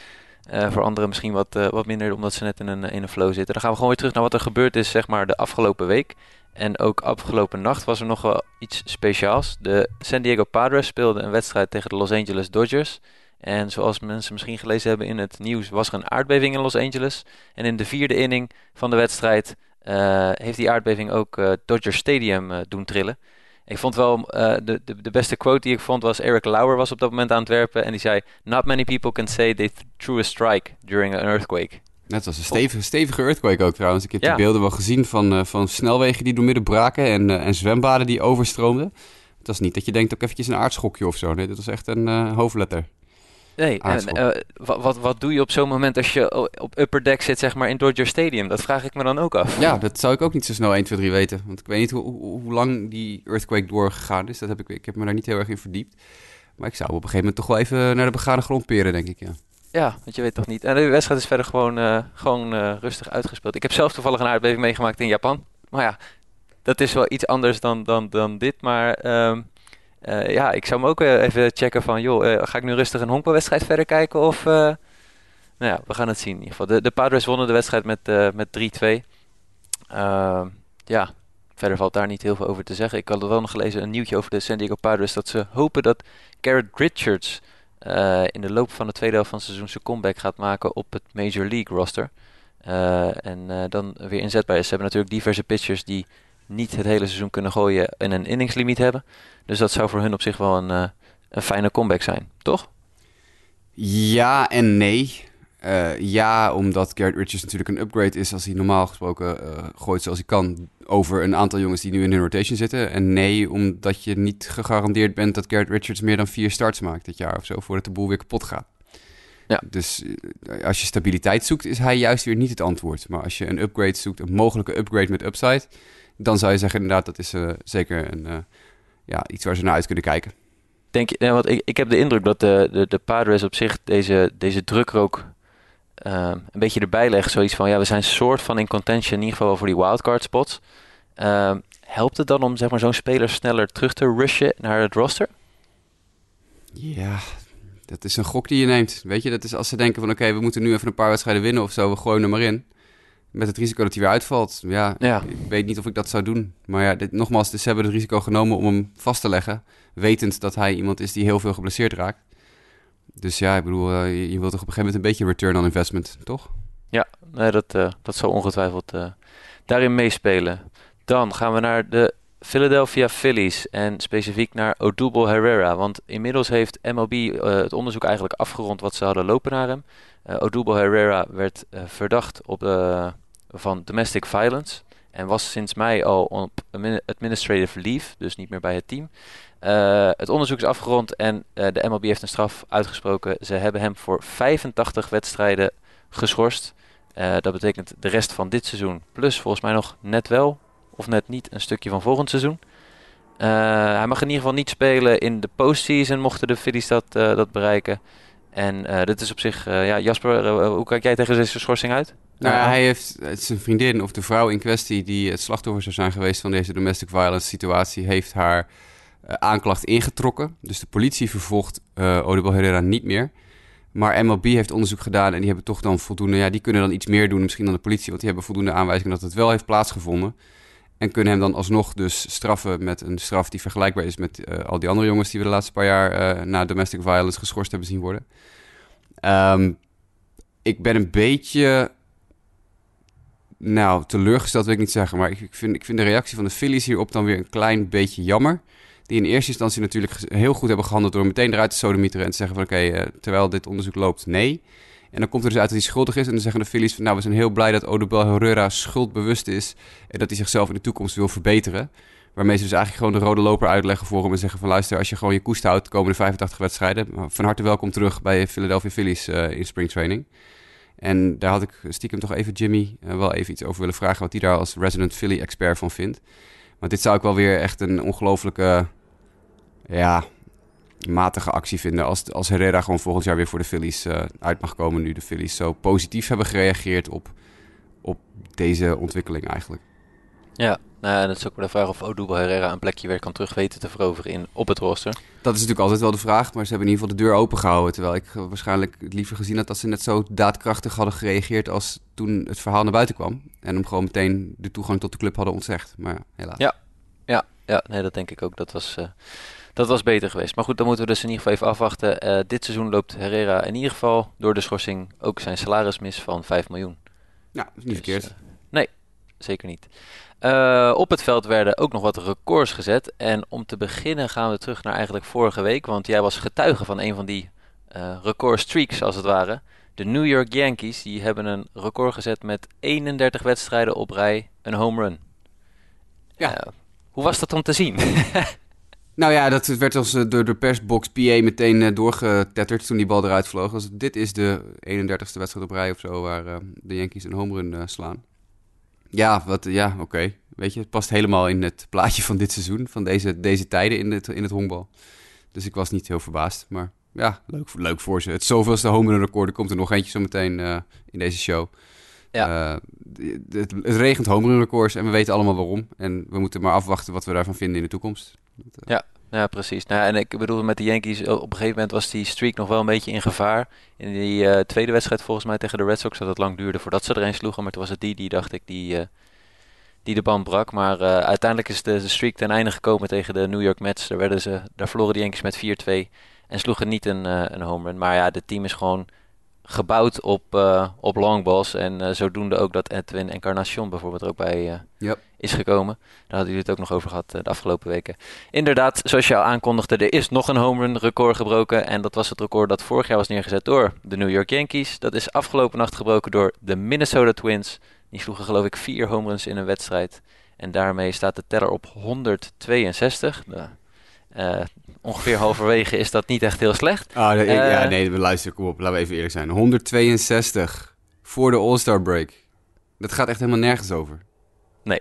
voor anderen misschien wat, wat minder, omdat ze net in een, in een flow zitten. Dan gaan we gewoon weer terug naar wat er gebeurd is, zeg maar, de afgelopen week. En ook afgelopen nacht was er nog wel iets speciaals. De San Diego Padres speelden een wedstrijd tegen de Los Angeles Dodgers. En zoals mensen misschien gelezen hebben in het nieuws, was er een aardbeving in Los Angeles. En in de vierde inning van de wedstrijd uh, heeft die aardbeving ook uh, Dodger Stadium uh, doen trillen. Ik vond wel de, de, de, beste quote die ik vond was Eric Lauer was op dat moment aan het werpen en die zei: Not many people can say they threw a strike during an earthquake. Net als een stevige, stevige earthquake ook trouwens. Ik heb die beelden wel gezien van, uh, van snelwegen die door midden braken en, uh, en zwembaden die overstroomden. Het was niet dat je denkt ook eventjes een aardschokje of zo. Nee, dat was echt een uh, hoofdletter. Nee, en, wat, wat, wat doe je op zo'n moment als je op upper deck zit, zeg maar, in Dodger Stadium? Dat vraag ik me dan ook af. Ja, dat zou ik ook niet zo snel 1, 2, 3 weten. Want ik weet niet hoe, hoe, hoe lang die earthquake doorgegaan is. Dat heb ik, ik heb me daar niet heel erg in verdiept. Maar ik zou op een gegeven moment toch wel even naar de begane grond peren, denk ik, ja. Ja, want je weet toch niet. En de wedstrijd is verder gewoon, uh, gewoon uh, rustig uitgespeeld. Ik heb zelf toevallig een aardbeving meegemaakt in Japan. Maar ja, dat is wel iets anders dan, dan, dan dit. Maar um, uh, ja, ik zou me ook even checken van... joh, ga ik nu rustig een honkbalwedstrijd verder kijken of... nou ja, we gaan het zien in ieder geval. De, de Padres wonnen de wedstrijd met, met 3-2. Ehm, ja, verder valt daar niet heel veel over te zeggen. Ik had wel nog gelezen een nieuwtje over de San Diego Padres... dat ze hopen dat Garrett Richards uh, in de loop van de tweede helft van het seizoen zijn comeback gaat maken op het Major League roster. Uh, en uh, dan weer inzetbaar is. Ze hebben natuurlijk diverse pitchers die niet het hele seizoen kunnen gooien en een inningslimiet hebben. Dus dat zou voor hun op zich wel een, een fijne comeback zijn, toch? Ja en nee. Uh, ja, omdat Garrett Richards natuurlijk een upgrade is als hij normaal gesproken uh, gooit zoals hij kan over een aantal jongens die nu in hun rotation zitten. En nee, omdat je niet gegarandeerd bent dat Garrett Richards meer dan vier starts maakt dit jaar of zo, voordat de boel weer kapot gaat. Ja. Dus uh, als je stabiliteit zoekt, is hij juist weer niet het antwoord. Maar als je een upgrade zoekt, een mogelijke upgrade met upside, dan zou je zeggen inderdaad, dat is zeker een, ja, iets waar ze naar uit kunnen kijken. Denk je, want ik, ik heb de indruk dat de, de, de Padres op zich deze, deze druk ook uh, een beetje erbij leggen. Zoiets van, ja, we zijn soort van in contention, in ieder geval voor die wildcard spots. Uh, helpt het dan om zeg maar, zo'n speler sneller terug te rushen naar het roster? Ja, dat is een gok die je neemt. Weet je, dat is als ze denken van oké, we moeten nu even een paar wedstrijden winnen of zo, we gooien er maar in. Met het risico dat hij weer uitvalt. Ja, ja. ik weet niet of ik dat zou doen. Maar ja, dit, nogmaals, dus ze hebben het risico genomen om hem vast te leggen. Wetend dat hij iemand is die heel veel geblesseerd raakt. Dus ja, ik bedoel, uh, je, wilt toch op een gegeven moment een beetje return on investment, toch? Ja, nee, dat, uh, dat zal ongetwijfeld uh, daarin meespelen. Dan gaan we naar de Philadelphia Phillies en specifiek naar Odubel Herrera. Want inmiddels heeft MLB het onderzoek eigenlijk afgerond wat ze hadden lopen naar hem. Odubel Herrera werd verdacht op, van domestic violence en was sinds mei al op administrative leave, dus niet meer bij het team. Uh, het onderzoek is afgerond en uh, de MLB heeft een straf uitgesproken. Ze hebben hem voor 85 wedstrijden geschorst. Uh, dat betekent de rest van dit seizoen. Plus volgens mij nog net wel of net niet een stukje van volgend seizoen. hij mag in ieder geval niet spelen in de postseason, mochten de Phillies dat, dat bereiken. En dit is op zich, ja, Jasper, hoe kijk jij tegen deze schorsing uit? Nou, hij heeft zijn vriendin of de vrouw in kwestie die het slachtoffer zou zijn geweest van deze domestic violence situatie, heeft haar uh, aanklacht ingetrokken. Dus de politie vervolgt uh, Odubel Herrera niet meer. Maar MLB heeft onderzoek gedaan en die hebben toch dan voldoende... Ja, die kunnen dan iets meer doen misschien dan de politie... want die hebben voldoende aanwijzingen dat het wel heeft plaatsgevonden. En kunnen hem dan alsnog dus straffen met een straf die vergelijkbaar is... met uh, al die andere jongens die we de laatste paar jaar... Uh, na domestic violence geschorst hebben zien worden. Um, ik ben een beetje... Nou, teleurgesteld wil ik niet zeggen... maar ik, ik, vind, ik vind de reactie van de Phillies hierop dan weer een klein beetje jammer die in eerste instantie natuurlijk heel goed hebben gehandeld door meteen eruit te sodemieteren en te zeggen van oké, uh, terwijl dit onderzoek loopt, nee. En dan komt er dus uit dat hij schuldig is en dan zeggen de Phillies van nou, we zijn heel blij dat Odubel Herrera schuldbewust is en dat hij zichzelf in de toekomst wil verbeteren. Waarmee ze dus eigenlijk gewoon de rode loper uitleggen voor hem en zeggen van luister, als je gewoon je koest houdt de komende 85 wedstrijden, van harte welkom terug bij Philadelphia Phillies uh, in springtraining. En daar had ik stiekem toch even Jimmy uh, wel even iets over willen vragen wat hij daar als resident Philly expert van vindt. Maar dit zou ik wel weer echt een ongelofelijke ja, matige actie vinden. Als, als Herrera gewoon volgend jaar weer voor de Phillies uh, uit mag komen. Nu de Phillies zo positief hebben gereageerd op, op deze ontwikkeling eigenlijk. Ja, nou, en het is ook wel de vraag of Odubel Herrera een plekje weer kan terug weten te veroveren in, op het roster. Dat is natuurlijk altijd wel de vraag, maar ze hebben in ieder geval de deur open gehouden. Terwijl ik waarschijnlijk het liever gezien had dat ze net zo daadkrachtig hadden gereageerd als toen het verhaal naar buiten kwam. En hem gewoon meteen de toegang tot de club hadden ontzegd. Maar helaas. Ja, ja, ja nee, dat denk ik ook. Dat was... Uh dat was beter geweest. Maar goed, dan moeten we dus in ieder geval even afwachten. Uh, dit seizoen loopt Herrera in ieder geval door de schorsing ook zijn salaris mis van 5 miljoen. Ja, dat is niet dus, verkeerd. Uh, nee, zeker niet. Uh, op het veld werden ook nog wat records gezet. En om te beginnen gaan we terug naar eigenlijk vorige week. Want jij was getuige van een van die record streaks, als het ware. De New York Yankees die hebben een record gezet met 31 wedstrijden op rij, een home run. Ja. Eh, hoe was dat om te zien? Nou ja, dat werd als eh, door de persbox PA meteen eh, doorgetetterd toen die bal eruit vloog. Dus dit is de 31ste wedstrijd op rij of zo waar eh, de Yankees een home run eh, slaan. Ja, wat, ja oké. Weet je, het past helemaal in het plaatje van dit seizoen, van deze, deze tijden in het, in het honkbal. Dus ik was niet heel verbaasd, maar ja, leuk, leuk voor ze. Het zoveelste home run record, er komt er nog eentje zo meteen eh, in deze show. Ja. Eh, het, het regent home run records en we weten allemaal waarom. En we moeten maar afwachten wat we daarvan vinden in de toekomst. Ja, precies. Nou, ja, en ik bedoel, met de Yankees, op een gegeven moment was die streak nog wel een beetje in gevaar. In die eh, tweede wedstrijd volgens mij tegen de Red Sox, dat het lang duurde voordat ze er een sloegen. Maar toen was het die, die dacht ik, die, eh, die de band brak. Maar eh, uiteindelijk is de, streak ten einde gekomen tegen de New York Mets. Daar, werden ze, daar verloren de Yankees met 4-2 en sloegen niet een, eh, een home run. Maar ja, het team is gewoon gebouwd op, eh op longballs. En eh, zodoende ook dat Edwin Encarnacion bijvoorbeeld er ook bij eh, Yep. is gekomen. Daar hadden jullie het ook nog over gehad eh, de afgelopen weken. Inderdaad, zoals je al aankondigde, er is nog een home run record gebroken. En dat was het record dat vorig jaar was neergezet door de New York Yankees. Dat is afgelopen nacht gebroken door de Minnesota Twins. Die sloegen geloof ik vier home runs in een wedstrijd. En daarmee staat de teller op 162. Nou, eh, ongeveer halverwege is dat niet echt heel slecht. Ah, nee, ik- Eh, ja, nee, luister, kom op. Laten we even eerlijk zijn. 162 voor de All-Star break. Dat gaat echt helemaal nergens over. Nee.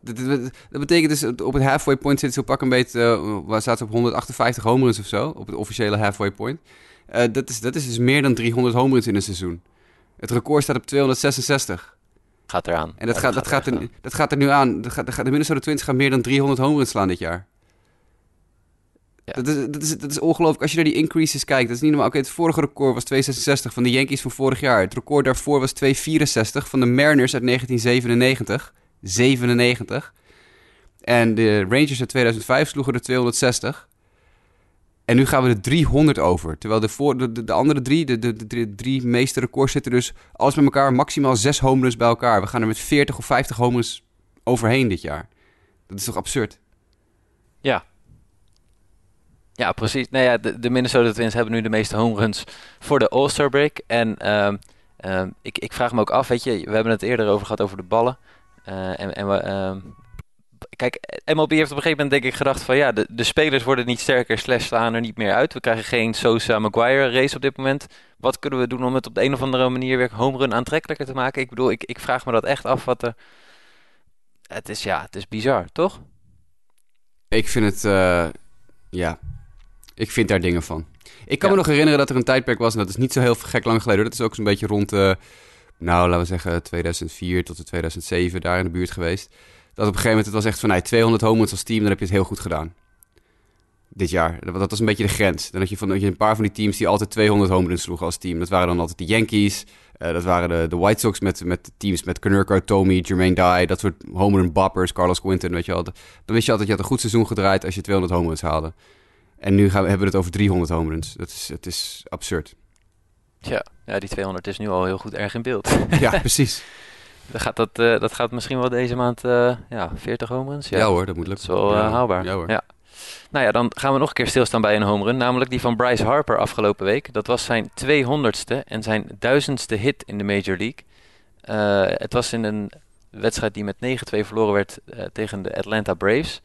Dat, dat, dat betekent dus, op het halfway point zit zo pak een beetje, eh, waar staat ze op 158 home runs of zo, op het officiële halfway point. Eh, dat, is, dat is dus meer dan 300 home runs in een seizoen. Het record staat op 266. Gaat eraan. En dat, Ja, gaat, dat, gaat er er, dat gaat er nu aan. Dat gaat, de Minnesota Twins gaan meer dan 300 home runs slaan dit jaar. Ja. Dat, is, dat, is, dat is ongelooflijk. Als je naar die increases kijkt, dat is niet normaal. Oké, het vorige record was 266 van de Yankees van vorig jaar. Het record daarvoor was 264 van de Mariners uit 1997. 97. En de Rangers uit 2005 sloegen er 260. En nu gaan we de 300 over. Terwijl de, voor, de, de, de andere drie, de, de, de, drie meeste records zitten dus alles met elkaar maximaal zes home runs bij elkaar. We gaan er met 40 of 50 home runs overheen dit jaar. Dat is toch absurd? Ja, precies. Nou ja, de, de Minnesota Twins hebben nu de meeste home runs voor de All-Star break. En ehm, ehm, ik, ik vraag me ook af, weet je, we hebben het eerder over gehad over de ballen. Eh, en, en we, ehm, kijk, MLB heeft op een gegeven moment denk ik gedacht van ja, de, de spelers worden niet sterker, slash slaan er niet meer uit. We krijgen geen Sosa-Maguire race op dit moment. Wat kunnen we doen om het op de een of andere manier weer home run aantrekkelijker te maken? Ik bedoel, ik, ik vraag me dat echt af wat er... Het is, ja, het is bizar, toch? Ik vind het, eh, ja, ik vind daar dingen van. Ik kan Ja. me nog herinneren dat er een tijdperk was, en dat is niet zo heel gek lang geleden. Dat is ook zo'n beetje rond, eh, nou, laten we zeggen 2004 tot 2007, daar in de buurt geweest. Dat op een gegeven moment, het was echt van, nee, 200 home runs als team, dan heb je het heel goed gedaan. Dit jaar. Dat, dat was een beetje de grens. Dan had je, van, had je een paar van die teams die altijd 200 home runs sloegen als team. Dat waren dan altijd de Yankees. eh, dat waren de, de White Sox met, met teams met Konerko, Tommy, Jermaine Dye. Dat soort home run boppers, Carlos Quinton, weet je wel. Dan wist je altijd, je had een goed seizoen gedraaid als je 200 home runs haalde. En nu gaan we, hebben we het over 300 home runs. Dat is, het is absurd. Ja, ja, die 200 is nu al heel goed erg in beeld. Ja, precies. Dan gaat dat, eh, dat gaat misschien wel deze maand, eh, ja, 40 home runs. Ja, hoor, dat moet lukken. Dat is wel eh, Ja, haalbaar. Ja hoor. Ja. Nou ja, dan gaan we nog een keer stilstaan bij een home run. Namelijk die van Bryce Harper afgelopen week. Dat was zijn 200ste en zijn duizendste hit in de Major League. Het was in een wedstrijd die met 9-2 verloren werd tegen de Atlanta Braves.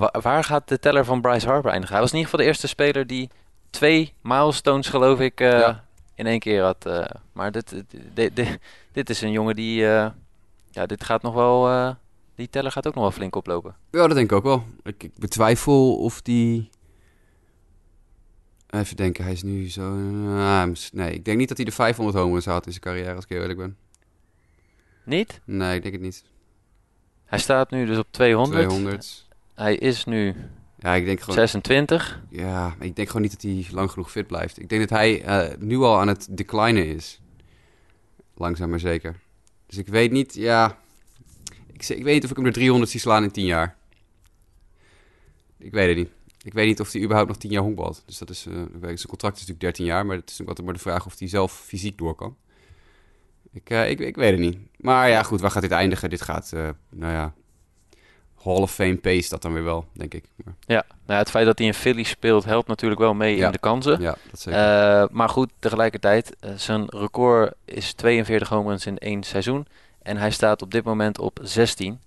Wa- waar gaat de teller van Bryce Harper eindigen? Hij was in ieder geval de eerste speler die twee milestones, geloof ik, eh, Ja. in één keer had. eh. maar dit, dit, dit, dit- is een jongen die... eh, ja, dit gaat nog wel... die teller gaat ook nog wel flink oplopen. Ja, dat denk ik ook wel. Ik, ik betwijfel of die... Even denken, hij is nu zo... ah, nee, ik denk niet dat hij de 500 home runs had in zijn carrière, als ik heel eerlijk ben. Niet? Nee, ik denk het niet. Hij staat nu dus op 200. 200. Hij is nu Ja, ik denk gewoon... 26. Ja, ik denk gewoon niet dat hij lang genoeg fit blijft. Ik denk dat hij eh, nu al aan het declinen is. Langzaam maar zeker. Dus ik weet niet, ja... Ik, ik weet niet of ik hem de 300 zie slaan in 10 jaar. Ik weet het niet. Ik weet niet of hij überhaupt nog 10 jaar honkbalt. Dus dat is... eh, zijn contract is natuurlijk 13 jaar, maar het is ook altijd maar de vraag of hij zelf fysiek door kan. Ik, eh, ik, ik weet het niet. Maar ja, goed, waar gaat dit eindigen? Dit gaat, nou ja... Hall of Fame pace dat dan weer wel, denk ik. Maar, Ja, nou ja, het feit dat hij in Philly speelt helpt natuurlijk wel mee Ja. in de kansen. ja, dat zeker. Eh, maar goed, tegelijkertijd, eh, zijn record is 42 home runs in één seizoen. En hij staat op dit moment op 16.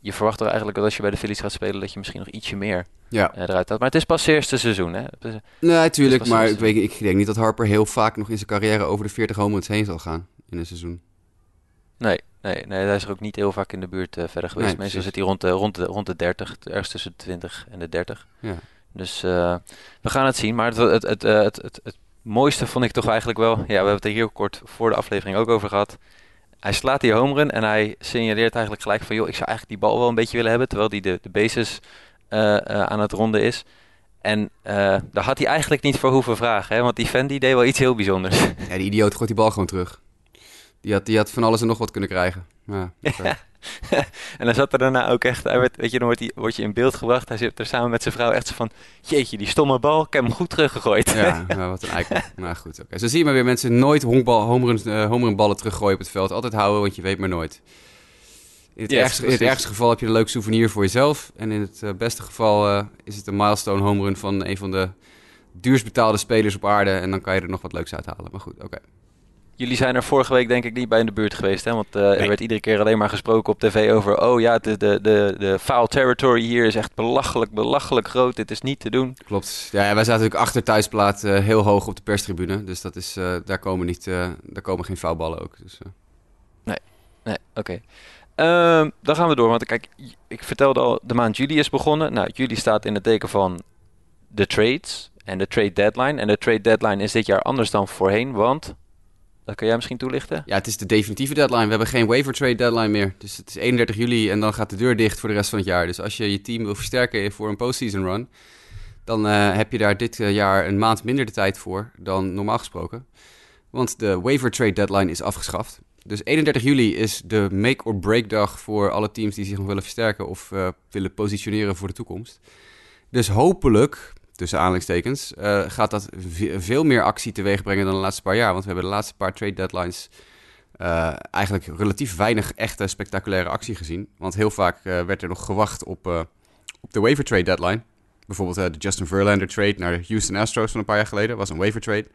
Je verwacht toch eigenlijk dat als je bij de Phillies gaat spelen, dat je misschien nog ietsje meer ja, eh, eruit had. Maar het is pas eerste seizoen, hè? Dus, nee, tuurlijk. pas Maar ik, weet, ik denk niet dat Harper heel vaak nog in zijn carrière over de 40 home runs heen zal gaan in een seizoen. nee, nee, nee, hij is er ook niet heel vaak in de buurt eh, verder geweest. Nee, Meestal zit hij rond de, rond, de, rond de 30, ergens tussen de 20 en de 30. Ja. Dus eh, we gaan het zien. Maar het, het, het, eh, het, het, het mooiste vond ik toch eigenlijk wel... Ja, we hebben het er heel kort voor de aflevering ook over gehad. Hij slaat die home run en hij signaleert eigenlijk gelijk van... joh, ik zou eigenlijk die bal wel een beetje willen hebben... terwijl hij de, de bases aan het ronden is. En daar had hij eigenlijk niet voor hoeven vragen. Hè? Want die fan die deed wel iets heel bijzonders. Ja, die idioot gooit die bal gewoon terug. Die had, die had van alles en nog wat kunnen krijgen. Ja, en dan zat er daarna ook echt... Hij werd, weet je, dan wordt, hij, wordt je in beeld gebracht. Hij zit er samen met zijn vrouw echt zo van... jeetje, die stomme bal, ik heb hem goed teruggegooid. Ja, nou, wat een eikel. nou goed, oké. Zo zie je maar weer mensen nooit honkbal, homerun, eh, homerunballen teruggooien op het veld. Altijd houden, want je weet maar nooit. In het, Yes, ergste, in het ergste geval heb je een leuk souvenir voor jezelf. En in het eh, beste geval eh, is het een milestone homerun van een van de duurst betaalde spelers op aarde. En dan kan je er nog wat leuks uithalen. Maar goed, oké. Jullie zijn er vorige week denk ik niet bij in de buurt geweest, hè? Want eh, er Nee. werd iedere keer alleen maar gesproken op tv over... oh ja, de, de, de, de foul territory hier is echt belachelijk, belachelijk groot. Dit is niet te doen. Klopt. Ja, wij zaten natuurlijk achter thuisplaat eh, heel hoog op de perstribune. Dus dat is, eh, daar, komen niet, daar komen geen foulballen ook. Dus, eh. Nee, oké. Ehm, dan gaan we door, want kijk, ik vertelde al, de maand juli is begonnen. Nou, juli staat in het teken van de trades en de trade deadline. En de trade deadline is dit jaar anders dan voorheen, want... Dat kan jij misschien toelichten? Ja, het is de definitieve deadline. We hebben geen waiver trade deadline meer. Dus het is 31 juli en dan gaat de deur dicht voor de rest van het jaar. Dus als je je team wil versterken voor een postseason run, dan eh, heb je daar dit eh, jaar een maand minder de tijd voor dan normaal gesproken. Want de waiver trade deadline is afgeschaft. Dus 31 juli is de make or break dag voor alle teams die zich nog willen versterken of eh, willen positioneren voor de toekomst. Dus hopelijk, tussen aanhalingstekens, eh, gaat dat ve- veel meer actie teweeg brengen dan de laatste paar jaar. Want we hebben de laatste paar trade deadlines eh, eigenlijk relatief weinig echte spectaculaire actie gezien. Want heel vaak eh, werd er nog gewacht op, op de waiver trade deadline. Bijvoorbeeld de Justin Verlander trade naar de Houston Astros van een paar jaar geleden was een waiver trade.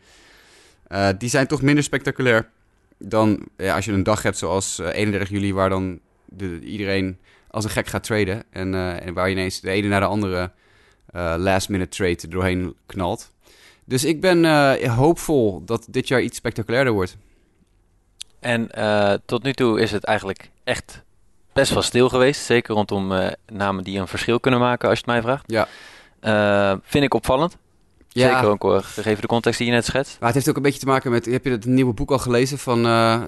Die zijn toch minder spectaculair dan ja, als je een dag hebt zoals eh, 31 juli, waar dan de, iedereen als een gek gaat traden. En, waar je ineens de ene naar de andere last minute trade doorheen knalt. Dus ik ben eh, hoopvol dat dit jaar iets spectaculairder wordt. En eh, tot nu toe is het eigenlijk echt best wel stil geweest. Zeker rondom eh, namen die een verschil kunnen maken, als je het mij vraagt. Ja. Eh, vind ik opvallend. Ja. Zeker ook hoor, gegeven de context die je net schetst. Maar het heeft ook een beetje te maken met... Heb je het nieuwe boek al gelezen van eh,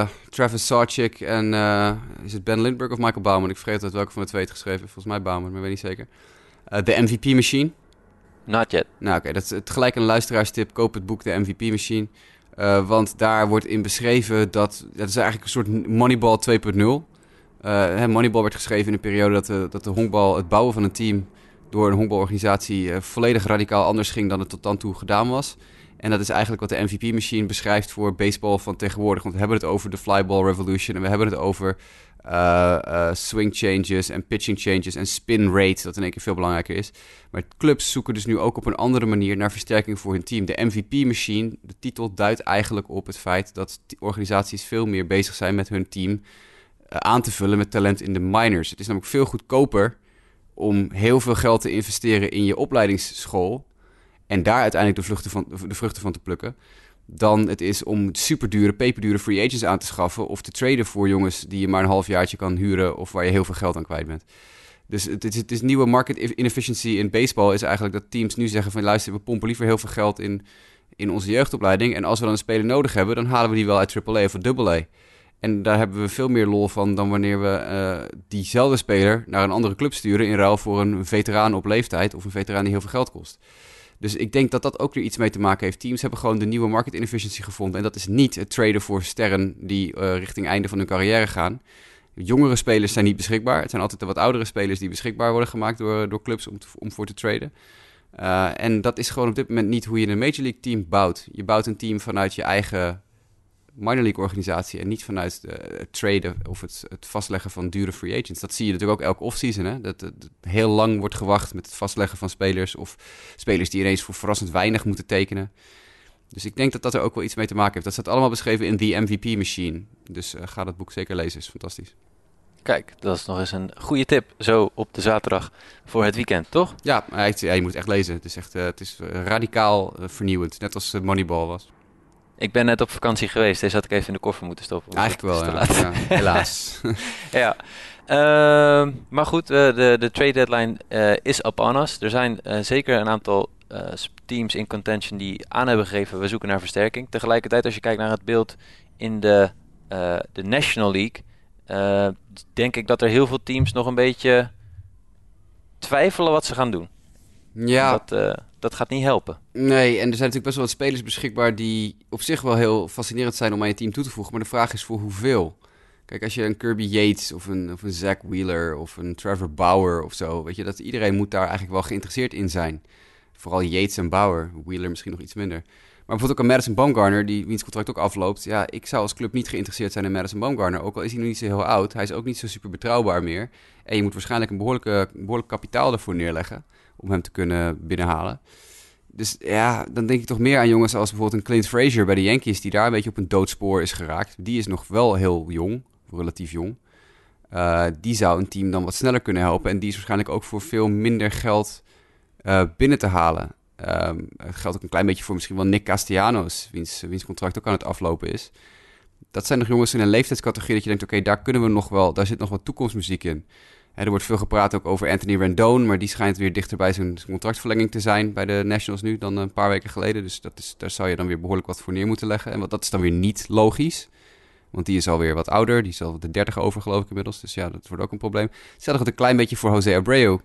eh, Travis Sarchik en... eh, is het Ben Lindbergh of Michael Bauman? Ik vergeet het welke van de twee het geschreven. Volgens mij Bauman, maar ik weet niet zeker. Eh, De MVP Machine. Not yet. Nou oké, dat is het gelijk een luisteraarstip. Koop het boek The MVP Machine. Eh, want daar wordt in beschreven dat... Dat is eigenlijk een soort Moneyball 2.0. Eh, Moneyball werd geschreven in een periode dat de, dat de honkbal, het bouwen van een team... door een honkbalorganisatie volledig radicaal anders ging dan het tot dan toe gedaan was. En dat is eigenlijk wat de MVP-machine beschrijft voor baseball van tegenwoordig. Want we hebben het over de flyball revolution en we hebben het over eh, swing changes en pitching changes en spin rate, dat in één keer veel belangrijker is. Maar clubs zoeken dus nu ook op een andere manier naar versterking voor hun team. De MVP-machine, de titel duidt eigenlijk op het feit dat organisaties veel meer bezig zijn met hun team eh, aan te vullen met talent in de minors. Het is namelijk veel goedkoper om heel veel geld te investeren in je opleidingsschool en daar uiteindelijk de, van, de vruchten van te plukken, dan het is om superdure, peperdure free agents aan te schaffen of te traden voor jongens die je maar een halfjaartje kan huren of waar je heel veel geld aan kwijt bent. Dus het is, het is nieuwe market inefficiency in baseball is eigenlijk dat teams nu zeggen van luister, we pompen liever heel veel geld in, in onze jeugdopleiding en als we dan een speler nodig hebben, dan halen we die wel uit AAA of AA. En daar hebben we veel meer lol van dan wanneer we eh, diezelfde speler naar een andere club sturen in ruil voor een veteraan op leeftijd of een veteraan die heel veel geld kost. Dus ik denk dat dat ook weer iets mee te maken heeft. Teams hebben gewoon de nieuwe market inefficiency gevonden. En dat is niet het traden voor sterren die eh, richting einde van hun carrière gaan. Jongere spelers zijn niet beschikbaar. Het zijn altijd de wat oudere spelers die beschikbaar worden gemaakt door, door clubs om, om voor te traden. Eh, en dat is gewoon op dit moment niet hoe je een Major League team bouwt. Je bouwt een team vanuit je eigen minor league organisatie en niet vanuit de, het traden of het, het, vastleggen van dure free agents. Dat zie je natuurlijk ook elke offseason. Hè? Dat, dat, heel lang wordt gewacht met het vastleggen van spelers of spelers die ineens voor verrassend weinig moeten tekenen. Dus ik denk dat dat er ook wel iets mee te maken heeft. Dat staat allemaal beschreven in The MVP Machine. Dus uh, ga dat boek zeker lezen, is fantastisch. Kijk, dat is nog eens een goede tip zo op de zaterdag voor het weekend, toch? Ja, ja je moet echt lezen. Het is echt uh, het is radicaal vernieuwend, net als Moneyball was. Ik ben net op vakantie geweest. Deze had ik even in de koffer moeten stoppen. Eigenlijk wel, ja. ja. Helaas. ja. Uh, maar goed, uh, de, de trade deadline uh, is upon us. Er zijn zeker een aantal teams in contention die aan hebben gegeven... we zoeken naar versterking. Tegelijkertijd, als je kijkt naar het beeld in de, de National League... denk ik dat er heel veel teams nog een beetje twijfelen wat ze gaan doen. Ja. Dat, dat gaat niet helpen. Nee, en er zijn natuurlijk best wel wat spelers beschikbaar die op zich wel heel fascinerend zijn om aan je team toe te voegen. Maar de vraag is voor hoeveel. Kijk, als je een Kirby Yates of een, of een Zach Wheeler of een Trevor Bauer of zo, weet je, dat iedereen moet daar eigenlijk wel geïnteresseerd in zijn. Vooral Yates en Bauer, Wheeler misschien nog iets minder. Maar bijvoorbeeld ook een Madison Baumgartner, die wiens contract ook afloopt. Ja, ik zou als club niet geïnteresseerd zijn in Madison Baumgartner. Ook al is hij nog niet zo heel oud, hij is ook niet zo super betrouwbaar meer. En je moet waarschijnlijk een behoorlijke, behoorlijk kapitaal ervoor neerleggen om hem te kunnen binnenhalen. Dus ja, dan denk ik toch meer aan jongens als bijvoorbeeld een Clint Frazier bij de Yankees, die daar een beetje op een doodspoor is geraakt. Die is nog wel heel jong, relatief jong. Uh, die zou een team dan wat sneller kunnen helpen. En die is waarschijnlijk ook voor veel minder geld uh, binnen te halen. Um, het geldt ook een klein beetje voor misschien wel Nick Castellanos, wiens, wiens contract ook aan het aflopen is. Dat zijn nog jongens in een leeftijdscategorie dat je denkt, oké, daar kunnen we nog wel, daar zit nog wat toekomstmuziek in er wordt veel gepraat ook over Anthony Rendon, maar die schijnt weer dichter bij zijn contractverlenging te zijn bij de Nationals nu dan een paar weken geleden. Dus dat is, daar zou je dan weer behoorlijk wat voor neer moeten leggen. En wat, dat is dan weer niet logisch, want die is alweer wat ouder. Die is al de 30 over geloof ik inmiddels, dus ja, dat wordt ook een probleem. Hetzelfde gaat een klein beetje voor Jose Abreu. Uh,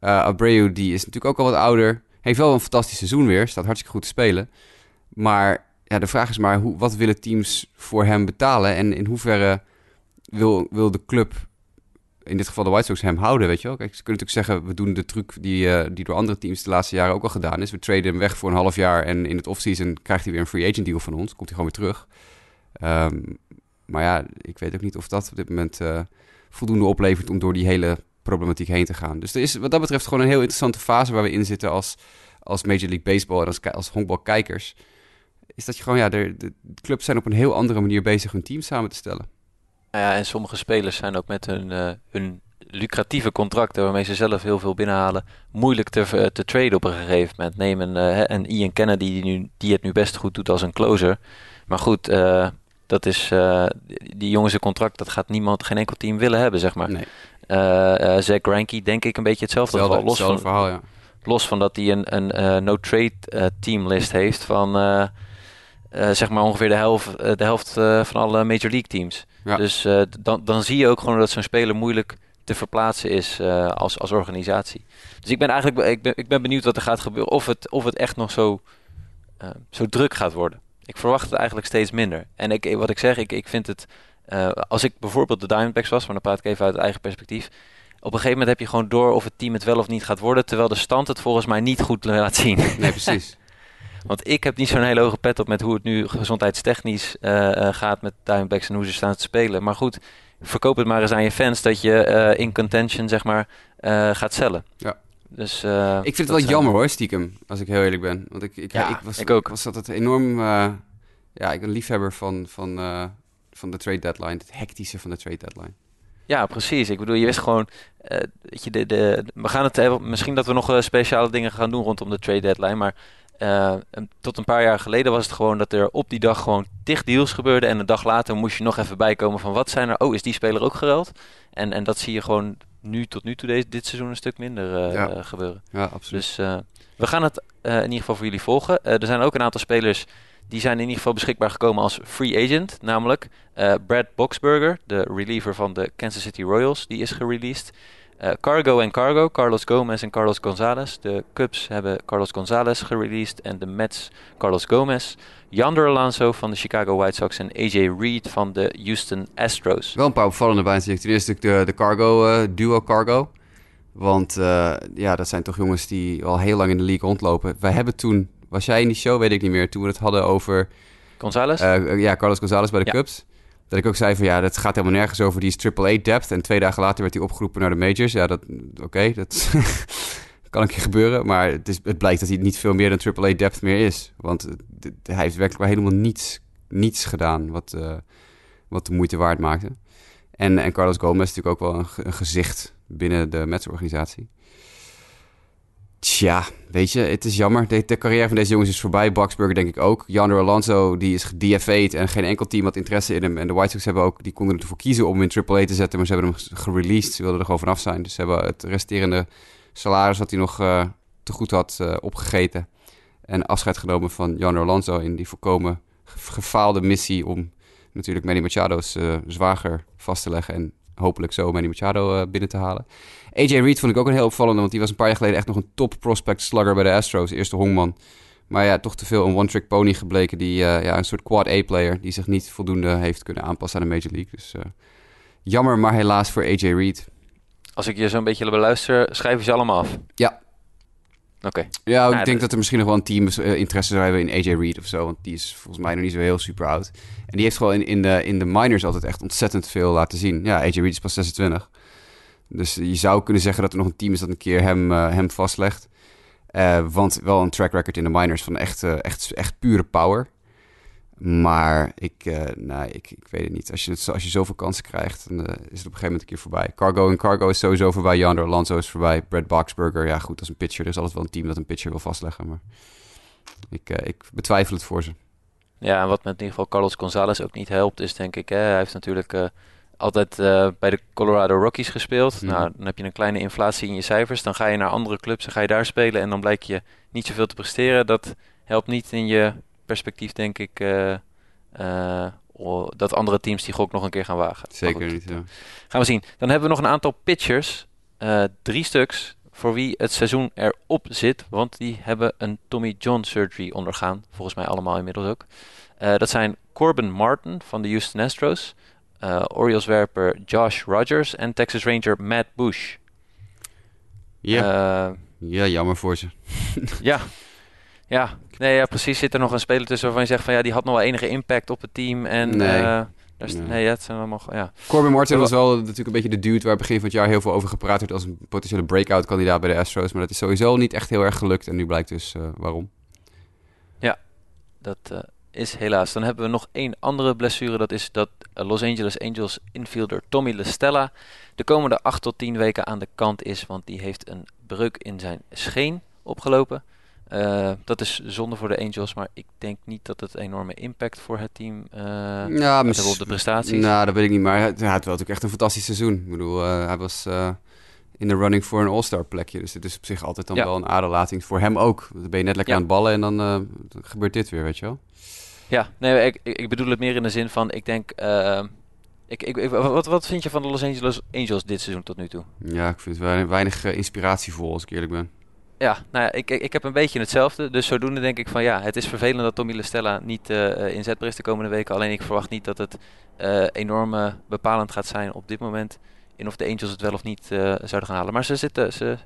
Abreu die is natuurlijk ook al wat ouder, heeft wel een fantastisch seizoen weer, staat hartstikke goed te spelen. Maar ja, de vraag is maar, hoe, wat willen teams voor hem betalen en in hoeverre wil, wil de club in dit geval de White Sox hem houden, weet je wel. Kijk, ze kunnen natuurlijk zeggen, we doen de truc die, uh, die door andere teams de laatste jaren ook al gedaan is. We traden hem weg voor een half jaar en in het offseason krijgt hij weer een free agent deal van ons. Komt hij gewoon weer terug. Um, maar ja, ik weet ook niet of dat op dit moment uh, voldoende oplevert om door die hele problematiek heen te gaan. Dus er is wat dat betreft gewoon een heel interessante fase waar we in zitten als, als Major League Baseball en als, als honkbalkijkers. Is dat je gewoon, ja, de, de clubs zijn op een heel andere manier bezig hun team samen te stellen. Nou ja, en sommige spelers zijn ook met hun, uh, hun lucratieve contracten, waarmee ze zelf heel veel binnenhalen, moeilijk te, uh, te traden op een gegeven moment. Neem een, uh, een Ian Kennedy die, nu, die het nu best goed doet als een closer. Maar goed, dat is, die jongens contract, dat gaat niemand, geen enkel team willen hebben, zeg maar. Nee. Zach Greinke, denk ik een beetje hetzelfde, hetzelfde Los van, verhaal, ja. Los van dat hij een, een no-trade teamlist heeft van... zeg maar ongeveer de helft, de helft van alle Major League teams. Dus uh, dan, dan zie je ook gewoon dat zo'n speler moeilijk te verplaatsen is uh, als, als organisatie. Dus ik ben eigenlijk ik ben, ik ben benieuwd wat er gaat gebeuren. Of het, of het echt nog zo, uh, zo druk gaat worden. Ik verwacht het eigenlijk steeds minder. En ik, wat ik zeg, ik, ik vind het... als ik bijvoorbeeld de Diamondbacks was, maar dan praat ik even uit eigen perspectief... Op een gegeven moment heb je gewoon door of het team het wel of niet gaat worden... terwijl de stand het volgens mij niet goed laat zien. Nee, precies. Want ik heb niet zo'n hele hoge pet op met hoe het nu gezondheidstechnisch uh, gaat met Diamondbacks en hoe ze staan te spelen. Maar goed, verkoop het maar eens aan je fans dat je uh, in contention zeg maar gaat cellen. Ja. Dus, ik vind het wel jammer hoor, stiekem, als ik heel eerlijk ben. Want ik, ik, ja, ik was, ik ook. was altijd enorm, ja, ik ben liefhebber van, van, van de trade deadline, het hectische van de trade deadline. Ja, precies. Ik bedoel, je wist gewoon, weet je, de, de, we gaan het hebben, misschien dat we nog speciale dingen gaan doen rondom de trade deadline, maar uh, tot een paar jaar geleden was het gewoon dat er op die dag gewoon tig deals gebeurden. En een dag later moest je nog even bijkomen van wat zijn er. Oh, is die speler ook geruild? En, en dat zie je gewoon nu tot nu toe deze, dit seizoen een stuk minder uh, ja. uh, gebeuren. Ja, absoluut. Dus we gaan het in ieder geval voor jullie volgen. er zijn ook een aantal spelers die zijn in ieder geval beschikbaar gekomen als free agent. Namelijk Brad Boxberger, de reliever van de Kansas City Royals. Die is gereleased. Uh, Cargo en Cargo, Carlos Gomez en Carlos Gonzalez. De Cubs hebben Carlos Gonzalez gereleased en de Mets Carlos Gomez. Yander Alonso van de Chicago White Sox en AJ Reed van de Houston Astros. Wel een paar opvallende bijzichten. Ten eerste de, de Cargo, uh, duo Cargo. Want uh, ja, dat zijn toch jongens die al heel lang in de league rondlopen. Wij hebben toen, was jij in die show, weet ik niet meer, toen we het hadden over Gonzalez? ja, Carlos Gonzalez bij de Ja. Cubs. Dat ik ook zei van ja, dat gaat helemaal nergens over. Die is AAA depth. En twee dagen later werd hij opgeroepen naar de majors. Ja, dat oké, dat kan een keer gebeuren. Maar het, is, het blijkt dat hij niet veel meer dan AAA depth meer is. Want hij heeft werkelijk helemaal niets, niets gedaan wat, eh, wat de moeite waard maakte. En, en Carlos Gomez is natuurlijk ook wel een, een gezicht binnen de Mets-organisatie. Tja, weet je, het is jammer. De, carrière van deze jongens is voorbij. Boxburger denk ik ook. Yonder Alonso, die is gedFA'd en geen enkel team had interesse in hem. En de White Sox hebben ook, die konden ervoor kiezen om hem in AAA te zetten, maar ze hebben hem gereleased. Ze wilden er gewoon vanaf zijn. Dus ze hebben het resterende salaris wat hij nog eh, te goed had eh, opgegeten. En afscheid genomen van Yonder Alonso in die volkomen ge- gefaalde missie om natuurlijk Manny Machado's eh, zwager vast te leggen en hopelijk zo Manny Machado binnen te halen. AJ Reed vond ik ook een heel opvallende, want die was een paar jaar geleden echt nog een top prospect slugger bij de Astros, eerste hongman. Maar ja, toch te veel een one-trick pony gebleken, die eh, ja, een soort quad-A-player, die zich niet voldoende heeft kunnen aanpassen aan de Major League. Dus eh, jammer, maar helaas voor AJ Reed. Als ik je zo'n beetje beluister, schrijf je ze allemaal af? Ja. Oké. Ja, ik Ja, denk de- dat er misschien nog wel een team eh, interesse zou hebben in AJ Reed of zo. Want die is volgens mij nog niet zo heel super oud. En die heeft gewoon in, in, de, in de minors altijd echt ontzettend veel laten zien. Ja, AJ Reed is pas 26. Dus je zou kunnen zeggen dat er nog een team is dat een keer hem, eh, hem vastlegt. Eh, want wel een track record in de minors van echt, eh, echt, echt pure power. Maar ik, nou, ik, ik weet het niet. Als je, het, als je zoveel kansen krijgt, dan is het op een gegeven moment een keer voorbij. Cargo en Cargo is sowieso voorbij. Yonder Alonso is voorbij. Brad Boxberger, ja goed, als een pitcher. Er is altijd wel een team dat een pitcher wil vastleggen. Maar ik, ik betwijfel het voor ze. Ja, en wat met in ieder geval Carlos Gonzalez ook niet helpt, is denk ik, hè, hij heeft natuurlijk altijd eh, bij de Colorado Rockies gespeeld. Mhm. Nou, dan heb je een kleine inflatie in je cijfers. Dan ga je naar andere clubs en ga je daar spelen en dan blijkt je niet zoveel te presteren. Dat helpt niet in je perspectief, denk ik, eh, eh, dat andere teams die gok nog een keer gaan wagen. Zeker goed, niet. Ja. Gaan we zien. Dan hebben we nog een aantal pitchers. drie stuks voor wie het seizoen erop zit. Want die hebben een Tommy John surgery ondergaan. Volgens mij allemaal inmiddels ook. Dat zijn Corbin Martin van de Houston Astros. Eh Orioles-werper Josh Rogers en Texas Ranger Matt Bush. Ja. Eh, ja, jammer voor ze. ja. Ja. Nee, ja, precies. Zit er nog een speler tussen waarvan je zegt van ja, die had nog wel enige impact op het team. En Nee. eh, Nee. ja, het zijn allemaal. Ja. Corbin Martin was wel natuurlijk een beetje de dude waar begin van het jaar heel veel over gepraat werd als een potentiële breakout kandidaat bij de Astros. Maar dat is sowieso niet echt heel erg gelukt. En nu blijkt dus waarom. Dat eh, is helaas. Dan hebben we nog één andere blessure. Dat is dat Los Angeles Angels infielder Tommy LaStella de komende 8 tot 10 weken aan de kant is. Want die heeft een breuk in zijn scheen opgelopen. Eh, dat is zonde voor de Angels, maar ik denk niet dat het enorme impact voor het team ja, gaat mis- hebben op de prestaties. Nou, dat weet ik niet. Maar hij, hij had wel natuurlijk echt een fantastisch seizoen. Ik bedoel, eh, hij was in de running voor een All-Star plekje. Dus het is op zich altijd dan Ja. wel een aderlating voor hem ook. Dan ben je net lekker Ja. aan het ballen en dan, dan gebeurt dit weer, weet je wel. Ja, nee, ik, ik bedoel het meer in de zin van, ik denk... eh, ik, ik, ik- wat, wat vind je van de Los Angeles Angels dit seizoen tot nu toe? Ja, ik vind het weinig, weinig eh, inspiratievol, als ik eerlijk ben. Ja, nou ja, ik, ik, ik heb een beetje hetzelfde. Dus zodoende denk ik van ja, het is vervelend dat Tommy LaStella niet eh, inzetbaar is de komende weken. Alleen ik verwacht niet dat het eh, enorm bepalend gaat zijn op dit moment. In of de Angels het wel of niet zouden gaan halen. Maar ze, zitten, ze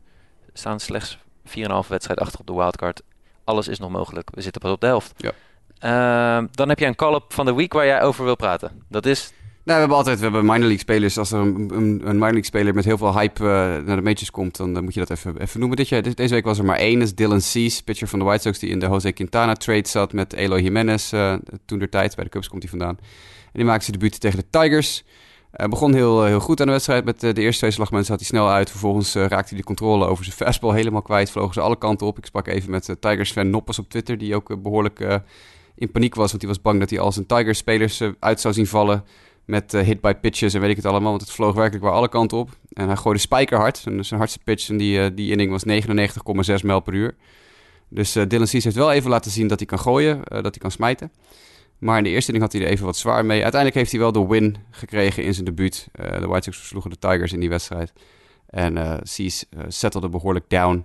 staan slechts 4,5 wedstrijd achter op de wildcard. Alles is nog mogelijk. We zitten pas op de helft. Ja. Ehm, dan heb je een call-up van de week waar jij over wil praten. Dat is... Nou, we hebben altijd we hebben minor league spelers. Als er een, een, minor league speler met heel veel hype eh, naar de majors komt, dan, moet je dat even, even noemen. Dit jaar, de- deze week was er maar één. Dat is Dylan Cease, pitcher van de White Sox, die in de Jose Quintana trade zat met Eloy Jimenez. eh, toen der tijd, bij de Cubs komt hij vandaan. En die maakte zijn debuut tegen de Tigers. Eh, begon heel, heel goed aan de wedstrijd. Met de eerste twee slagmomenten zat hij snel uit. Vervolgens raakte hij de controle over zijn fastball helemaal kwijt. Vlogen ze alle kanten op. Ik sprak even met eh, Tigers-fan Noppes op Twitter, die ook eh, behoorlijk eh, in paniek was. Want hij was bang dat hij al zijn Tigers-spelers eh, uit zou zien vallen met eh, hit by pitches en weet ik het allemaal. Want het vloog werkelijk waar alle kanten op. En hij gooide spijkerhard. Zijn, zijn hardste pitch in die, eh, die inning was 99,6 mijl per uur. Dus Dylan Cease heeft wel even laten zien dat hij kan gooien, dat hij kan smijten. Maar in de eerste inning had hij er even wat zwaar mee. Uiteindelijk heeft hij wel de win gekregen in zijn debuut. De White Sox versloegen de Tigers in die wedstrijd. En eh Cease eh, settelde behoorlijk down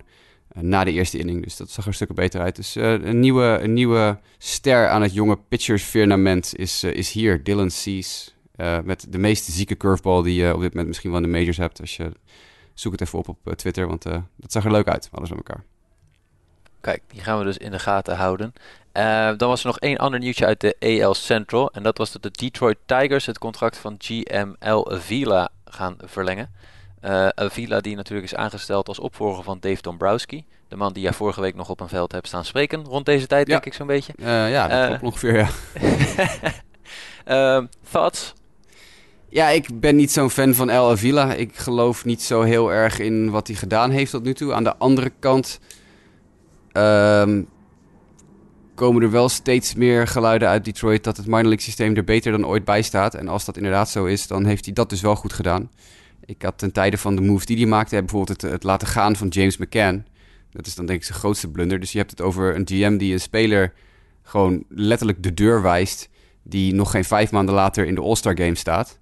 na de eerste inning. Dus dat zag er stukken beter uit. Dus eh, een, nieuwe, een nieuwe ster aan het jonge pitchers-firmament is, eh, is hier. Dylan Cease. Eh, met de meest zieke curveball die je op dit moment misschien wel in de majors hebt. Als je, zoek het even op op eh, Twitter, want eh, dat zag er leuk uit, alles met elkaar. Kijk, die gaan we dus in de gaten houden. Dan was er nog één ander nieuwtje uit de AL Central. En dat was dat de Detroit Tigers het contract van GML Avila gaan verlengen. Uh, Avila die natuurlijk is aangesteld als opvolger van Dave Dombrowski. De man die jij vorige week nog op een veld hebt staan spreken. Rond deze tijd denk ik zo'n beetje. Uh, ja, dat klopt ongeveer ja. Ehm, thoughts? Ja, ik ben niet zo'n fan van El Avila. Ik geloof niet zo heel erg in wat hij gedaan heeft tot nu toe. Aan de andere kant um, komen er wel steeds meer geluiden uit Detroit dat het minor league systeem er beter dan ooit bij staat. En als dat inderdaad zo is, dan heeft hij dat dus wel goed gedaan. Ik had ten tijde van de moves die hij maakte, bijvoorbeeld het, het laten gaan van James McCann. Dat is dan denk ik zijn grootste blunder. Dus je hebt het over een GM die een speler gewoon letterlijk de deur wijst. Die nog geen vijf maanden later in de All-Star Game staat.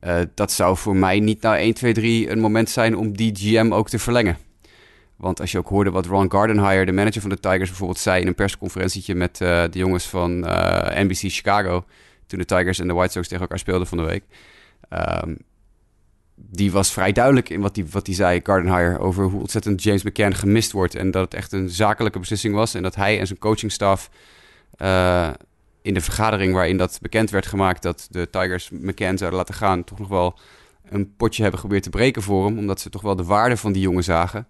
Uh, dat zou voor mij niet nou 1, 2, 3 een moment zijn om die GM ook te verlengen. Want als je ook hoorde wat Ron Gardenhire, de manager van de Tigers, bijvoorbeeld zei in een persconferentietje met uh, de jongens van NBC Chicago. Toen de Tigers en de White Sox tegen elkaar speelden van de week. Um, die was vrij duidelijk in wat hij wat die zei, Gardenhire, over hoe ontzettend James McCann gemist wordt. En dat het echt een zakelijke beslissing was. En dat hij en zijn coachingstaf uh, in de vergadering waarin dat bekend werd gemaakt dat de Tigers McCann zouden laten gaan, toch nog wel een potje hebben geprobeerd te breken voor hem. Omdat ze toch wel de waarde van die jongen zagen.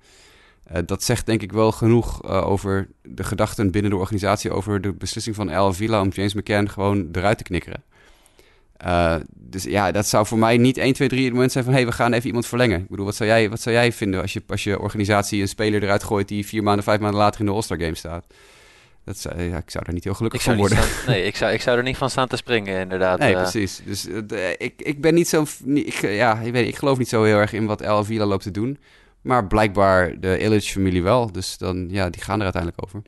Uh, dat zegt denk ik wel genoeg uh, over de gedachten binnen de organisatie over de beslissing van El Villa om James McCann gewoon eruit te knikkeren. Uh, dus ja, dat zou voor mij niet 1, 2, 3 het moment zijn van... hé, hey, we gaan even iemand verlengen. Ik bedoel, wat zou jij, wat zou jij vinden als je, als je organisatie een speler eruit gooit... die vier maanden, vijf maanden later in de All-Star Game staat? Dat zou, ja, ik zou er niet heel gelukkig van worden. Staan, nee, ik zou, ik zou er niet van staan te springen, inderdaad. Nee, uh. precies. Dus uh, ik, ik ben niet zo... Ik, ja, ik, weet, ik geloof niet zo heel erg in wat El Vila loopt te doen. Maar blijkbaar de Illich-familie wel. Dus dan, ja, die gaan er uiteindelijk over.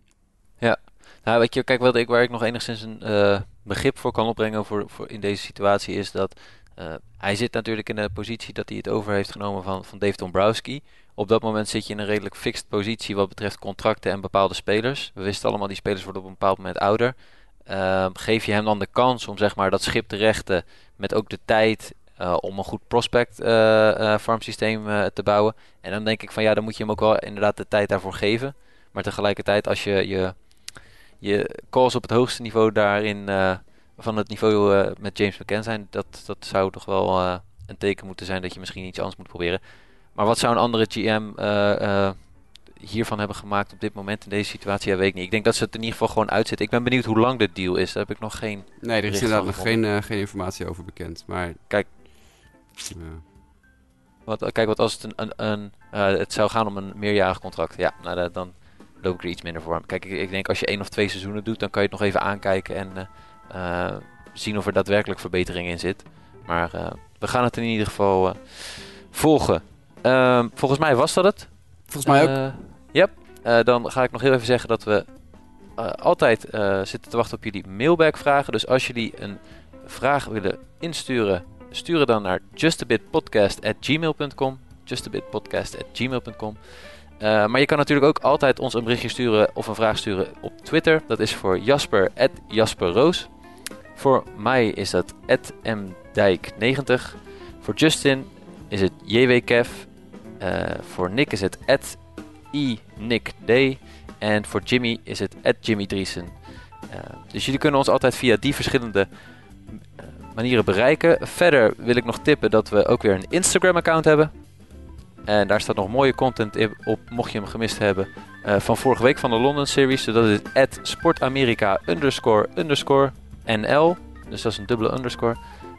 Ja. Nou, weet je, kijk, wat ik, waar ik nog enigszins een uh, begrip voor kan opbrengen voor, voor in deze situatie is dat uh, hij zit natuurlijk in de positie dat hij het over heeft genomen van, van Dave Dombrowski. Op dat moment zit je in een redelijk fixed positie wat betreft contracten en bepaalde spelers. We wisten allemaal, die spelers worden op een bepaald moment ouder. Uh, geef je hem dan de kans om zeg maar, dat schip te rechten met ook de tijd uh, om een goed prospect uh, farmsysteem te bouwen. En dan denk ik van ja, dan moet je hem ook wel inderdaad de tijd daarvoor geven. Maar tegelijkertijd als je je, je calls op het hoogste niveau daarin van het niveau uh, met James McCann zijn, dat, dat zou toch wel uh, een teken moeten zijn dat je misschien iets anders moet proberen. Maar wat zou een andere GM hiervan hebben gemaakt op dit moment in deze situatie? Ja, weet ik niet. Ik denk dat ze het in ieder geval gewoon uitzetten. Ik ben benieuwd hoe lang de deal is. Daar heb ik nog geen. Nee, er is inderdaad nog geen, geen informatie over bekend. Maar kijk. Wat, kijk, wat als het een, een, een het zou gaan om een meerjarig contract. Ja, nou, dan loop ik er iets minder voor. Kijk, ik, ik, denk als je één of twee seizoenen doet, dan kan je het nog even aankijken en uh, zien of er daadwerkelijk verbetering in zit. Maar uh, we gaan het in ieder geval volgen. Ehm, volgens mij was dat het. Volgens mij ook. Yep. dan ga ik nog heel even zeggen dat we altijd zitten te wachten op jullie mailback vragen. Dus als jullie een vraag willen insturen, stuur dan naar justabitpodcast.gmail.com justabitpodcast.gmail.com uh, maar je kan natuurlijk ook altijd ons een berichtje sturen of een vraag sturen op Twitter. Dat is voor Jasper, @jasperroos. Voor mij is dat mdijk90. Voor Justin is het jwkev. Uh, voor Nick is het inickd. En voor Jimmy is het Jimmy Driesen. Uh, dus jullie kunnen ons altijd via die verschillende manieren bereiken. Verder wil ik nog tippen dat we ook weer een Instagram account hebben. En daar staat nog mooie content op, mocht je hem gemist hebben. Uh, van vorige week van de London Series. Dus dat is at sportamerika underscore underscore NL. Dus dat is een dubbele underscore.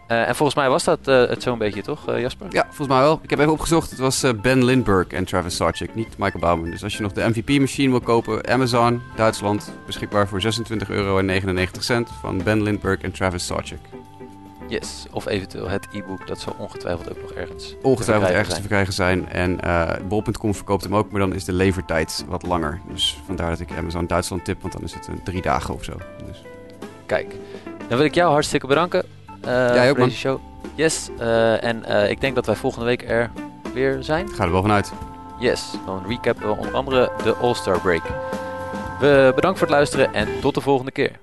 Uh, en volgens mij was dat uh, het zo'n beetje, toch Jasper? Ja, volgens mij wel. Ik heb even opgezocht. Het was Ben Lindbergh en Travis Sarchik, niet Michael Bauman. Dus als je nog de MVP-machine wil kopen, Amazon, Duitsland, beschikbaar voor 26,99 euro van Ben Lindbergh en Travis Sarchik. Yes, of eventueel het e-book, dat zal ongetwijfeld ook nog ergens Ongetwijfeld te ergens zijn. te verkrijgen zijn. En uh, bol.com verkoopt hem ook, maar dan is de levertijd wat langer. Dus vandaar dat ik Amazon Duitsland tip, want dan is het een drie dagen of zo. Dus. Kijk, dan wil ik jou hartstikke bedanken uh, Jij ook, voor deze show. Yes, uh, en ik denk dat wij volgende week er weer zijn. Ga er wel vanuit. Yes, dan recappen we onder andere de All-Star Break. We bedankt voor het luisteren en tot de volgende keer.